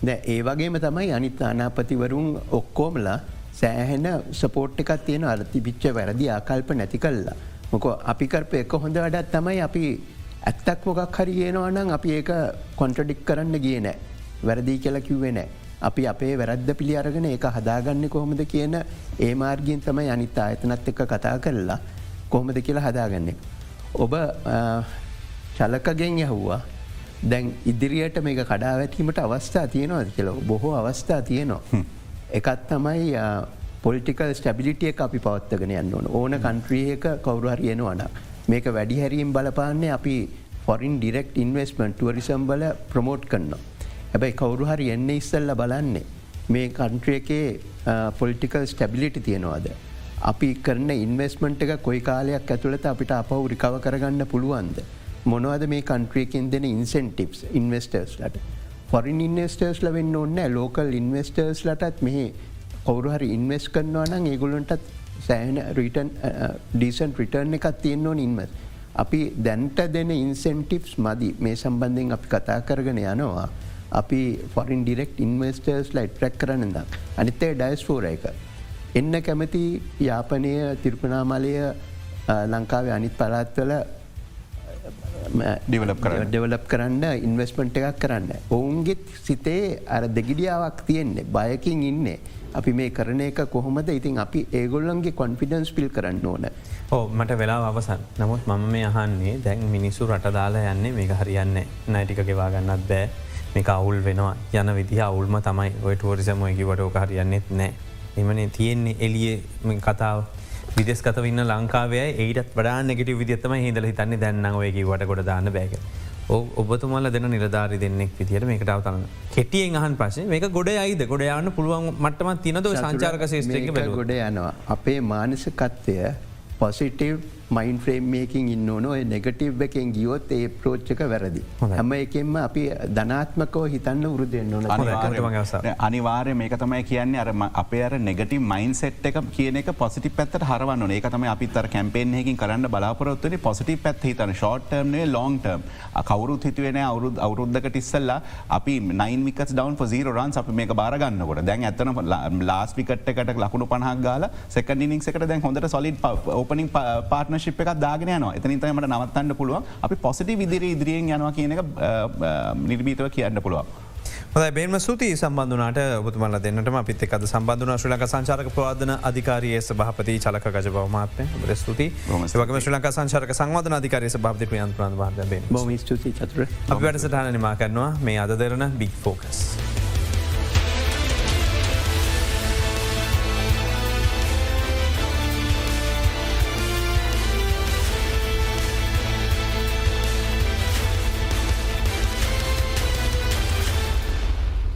Speaker 2: ඒ වගේම තමයි අනිත් අනාපතිවරුන් ඔක්කෝමලා සෑහෙන සපෝට් එකක් තියෙන අරති පිච්ච වැරදි ආකල්ප නැති කල්ලා. මොක අපි කරප එක හොඳ වැඩත් තමයි අපි ඇත්තක් මොකක් හරි කියනවනම් අපි ඒක කොන්ට්‍රඩික් කරන්න ගිය නෑ. වැරදිී කියලා කිව්වේ නෑ. අපි අපේ වැරද්ද පිළි අරගෙන එක හදාගන්න කොහොමද කියන ඒ මාර්ගින් තමයි අනිත් ආයතනත් එක්ක කතා කරලා කොහොමද කියලා හදාගන්නේ. ඔබ චලකගෙන් යහුවා දැන් ඉදිරියට මේ කඩා වැටීමට අවස්ථා තියෙනවා කියල බොහෝ අවස්ථා තියෙනවා. එකත් තමයි පොලිටිකල් ස්ටබිලිටිය අපි පවත්තගෙන යන්න ඕන ඕන කන්ට්‍රියක කවරුහරියෙනවන මේක වැඩි හැරීම් බලපාන්නේ අපි ෆොරින් ඩිරෙක්් ඉන්වස්මන්ට් ටුවරිසම් බල ප්‍රමෝට් කරන්න. හැබැයි කවුරුහරි එන්න ඉස්සල්ල බලන්නේ මේ කන්ට්‍රියකේ පොලිටිකල් ස්ටබිලිටි තියෙනවාද. අපි කරන ඉන්වස්මන්ට් එක කොයි කාලයක් ඇතුළත අපිට අපහු රිකව කරගන්න පුළුවන්ද. මොනවද මේ කන්ට්‍රියකින් දෙන ඉන්සෙන්ටිප්ස් ඉන්වස්ටර්ස්ලට ෆොරින් ඉන්වස්ටර්ස්ල වෙන්න ඔන්න ලෝකල් ඉන්වස්ටර්ස් ලටත් මෙහි කවුරුහරි ඉන්වස් කරනවා නම් ඒගොලන්ටත් සෑහන රිටන් ඩීසන් රිටර්න් එකත් තියෙන්නවා ඉන්වස්. අපි දැන්ට දෙන ඉන්සෙන්ටිප්ස් මදි මේ සම්බන්ධයෙන් අපි කතා කරගෙන යනවා. අපි foreign direct investors light truck කරන දම් අනිත්තේ ඩයිස්ෆෝර එක. එන්න කැමති යාපනය තිරුපනාමලය ලංකාවේ අනිත් පරත්වල
Speaker 3: ඩිවලප් කර
Speaker 2: ඩෙවලප් කරන්න ඉන්වස්මට් එකක් කරන්න. ඔවුන්ගෙත් සිතේ අර දෙගිඩියාවක් තියෙන්නේ බයකින් ඉන්නේ. අපි මේ කරන එක කොහොමද ඉතින් අපි ඒගොල්ලන්ගේ කොන්ෆිඩන්ස් පිල් කරන්න ඕන.
Speaker 1: ඕ මට වෙලා අවසන් නමුත් මම මේ අහන්නේ දැන් මිනිස්සු රටදාලා යන්නේ මේක හරියන්න නයිටික ගෙවාගන්නත් බෑ මේ අවුල් වෙනවා යන විදිහ අවුල්ම තමයි ඔයට ෝරිසම එකකිවට ඕක හරියන්නෙත් නෑ. එමනේ තියෙන්නේ එලිය කතාව විදෙස්කත වන්න ලංකාවේ ඒට වඩා නෙට විදිත්තම හිදල හිතන්නේ. දැන්නවයකි වට ගොඩ දාන්න බෑක. ඔබතුමල දෙන නිලධාරි දෙන්නෙක් විදිට මේකටාව තන්න කෙටියෙන් අහන් පසේ මේක ගොඩ අයිද ගොඩ යන්න පුළුවන් මටම තිනද සංචාරක ශේෂ්‍රක
Speaker 2: ගොඩ යනවා. අපේ මානසකත්වය පොසිටව් මයින් ෆ්‍රේම්මයකින් ඉන්න නො නෙගටව් එකෙන් ගියොත් ඒ ප්‍රෝච්චක වැරදි. හැම එකෙන්ම අපි ධනාත්මකෝ හිතන්න වරුදෙන්න්න ඕන.
Speaker 3: අනිවාර්ය මේක තමයි කියන්නේ අර අපේ අර නෙගටි මයින් සෙට් එක කියන එක පොසිටි පැත්තට හරවන්න ඒක තම අපිතර කැම්පේෙන්හකින් කරන්න බලාපොරොත්වන පොසිටි පැත් හිතන ෂෝට්ටර්නේ ලොන්ටර්ම් කවරුත් හිතුවෙන අවුරුද් අවුරුද්ධකට ඉස්සල්ලා අපි නයින්මික ඩවන් ෆසීර රන්ස් අප මේක බාරගන්නකොට දැන් ඇතන ලාස් පිකට්කට ලකුණු පහක් ගාල සෙකඩිනික් එකට දැන් හොඳට සොලින් ඕපනින් පාටන පාර්ටනශිප් එකක් දාගෙන යනවා. එතනින් තමට නවත්තන්න පුළුවන්. අපි පොසිටි විදිර ඉදිරියෙන් යනවා කියන එක නිර්මීතව කියන්න පුළුවන්.
Speaker 1: බේම සූති සම්බන්ධනාට ඔබතුමල දෙන්නටම අපිත් එකද සම්බන්ධන ශ්‍ර ලක සංචාරක පවාදන අධිකාරයේ සභහපති චලක ගජ බවමාත්ය බර ස්තුති වක ශ්‍ර ලක සංචාරක සංවාධන අධිකාරය භාපති ප්‍රියන් ප්‍රාන් වාද බ
Speaker 2: ස්තුති චතුර.
Speaker 1: අපි වැඩසටහන නිමා කරනවා. මේ අද දෙරන බික් ෆෝකස්.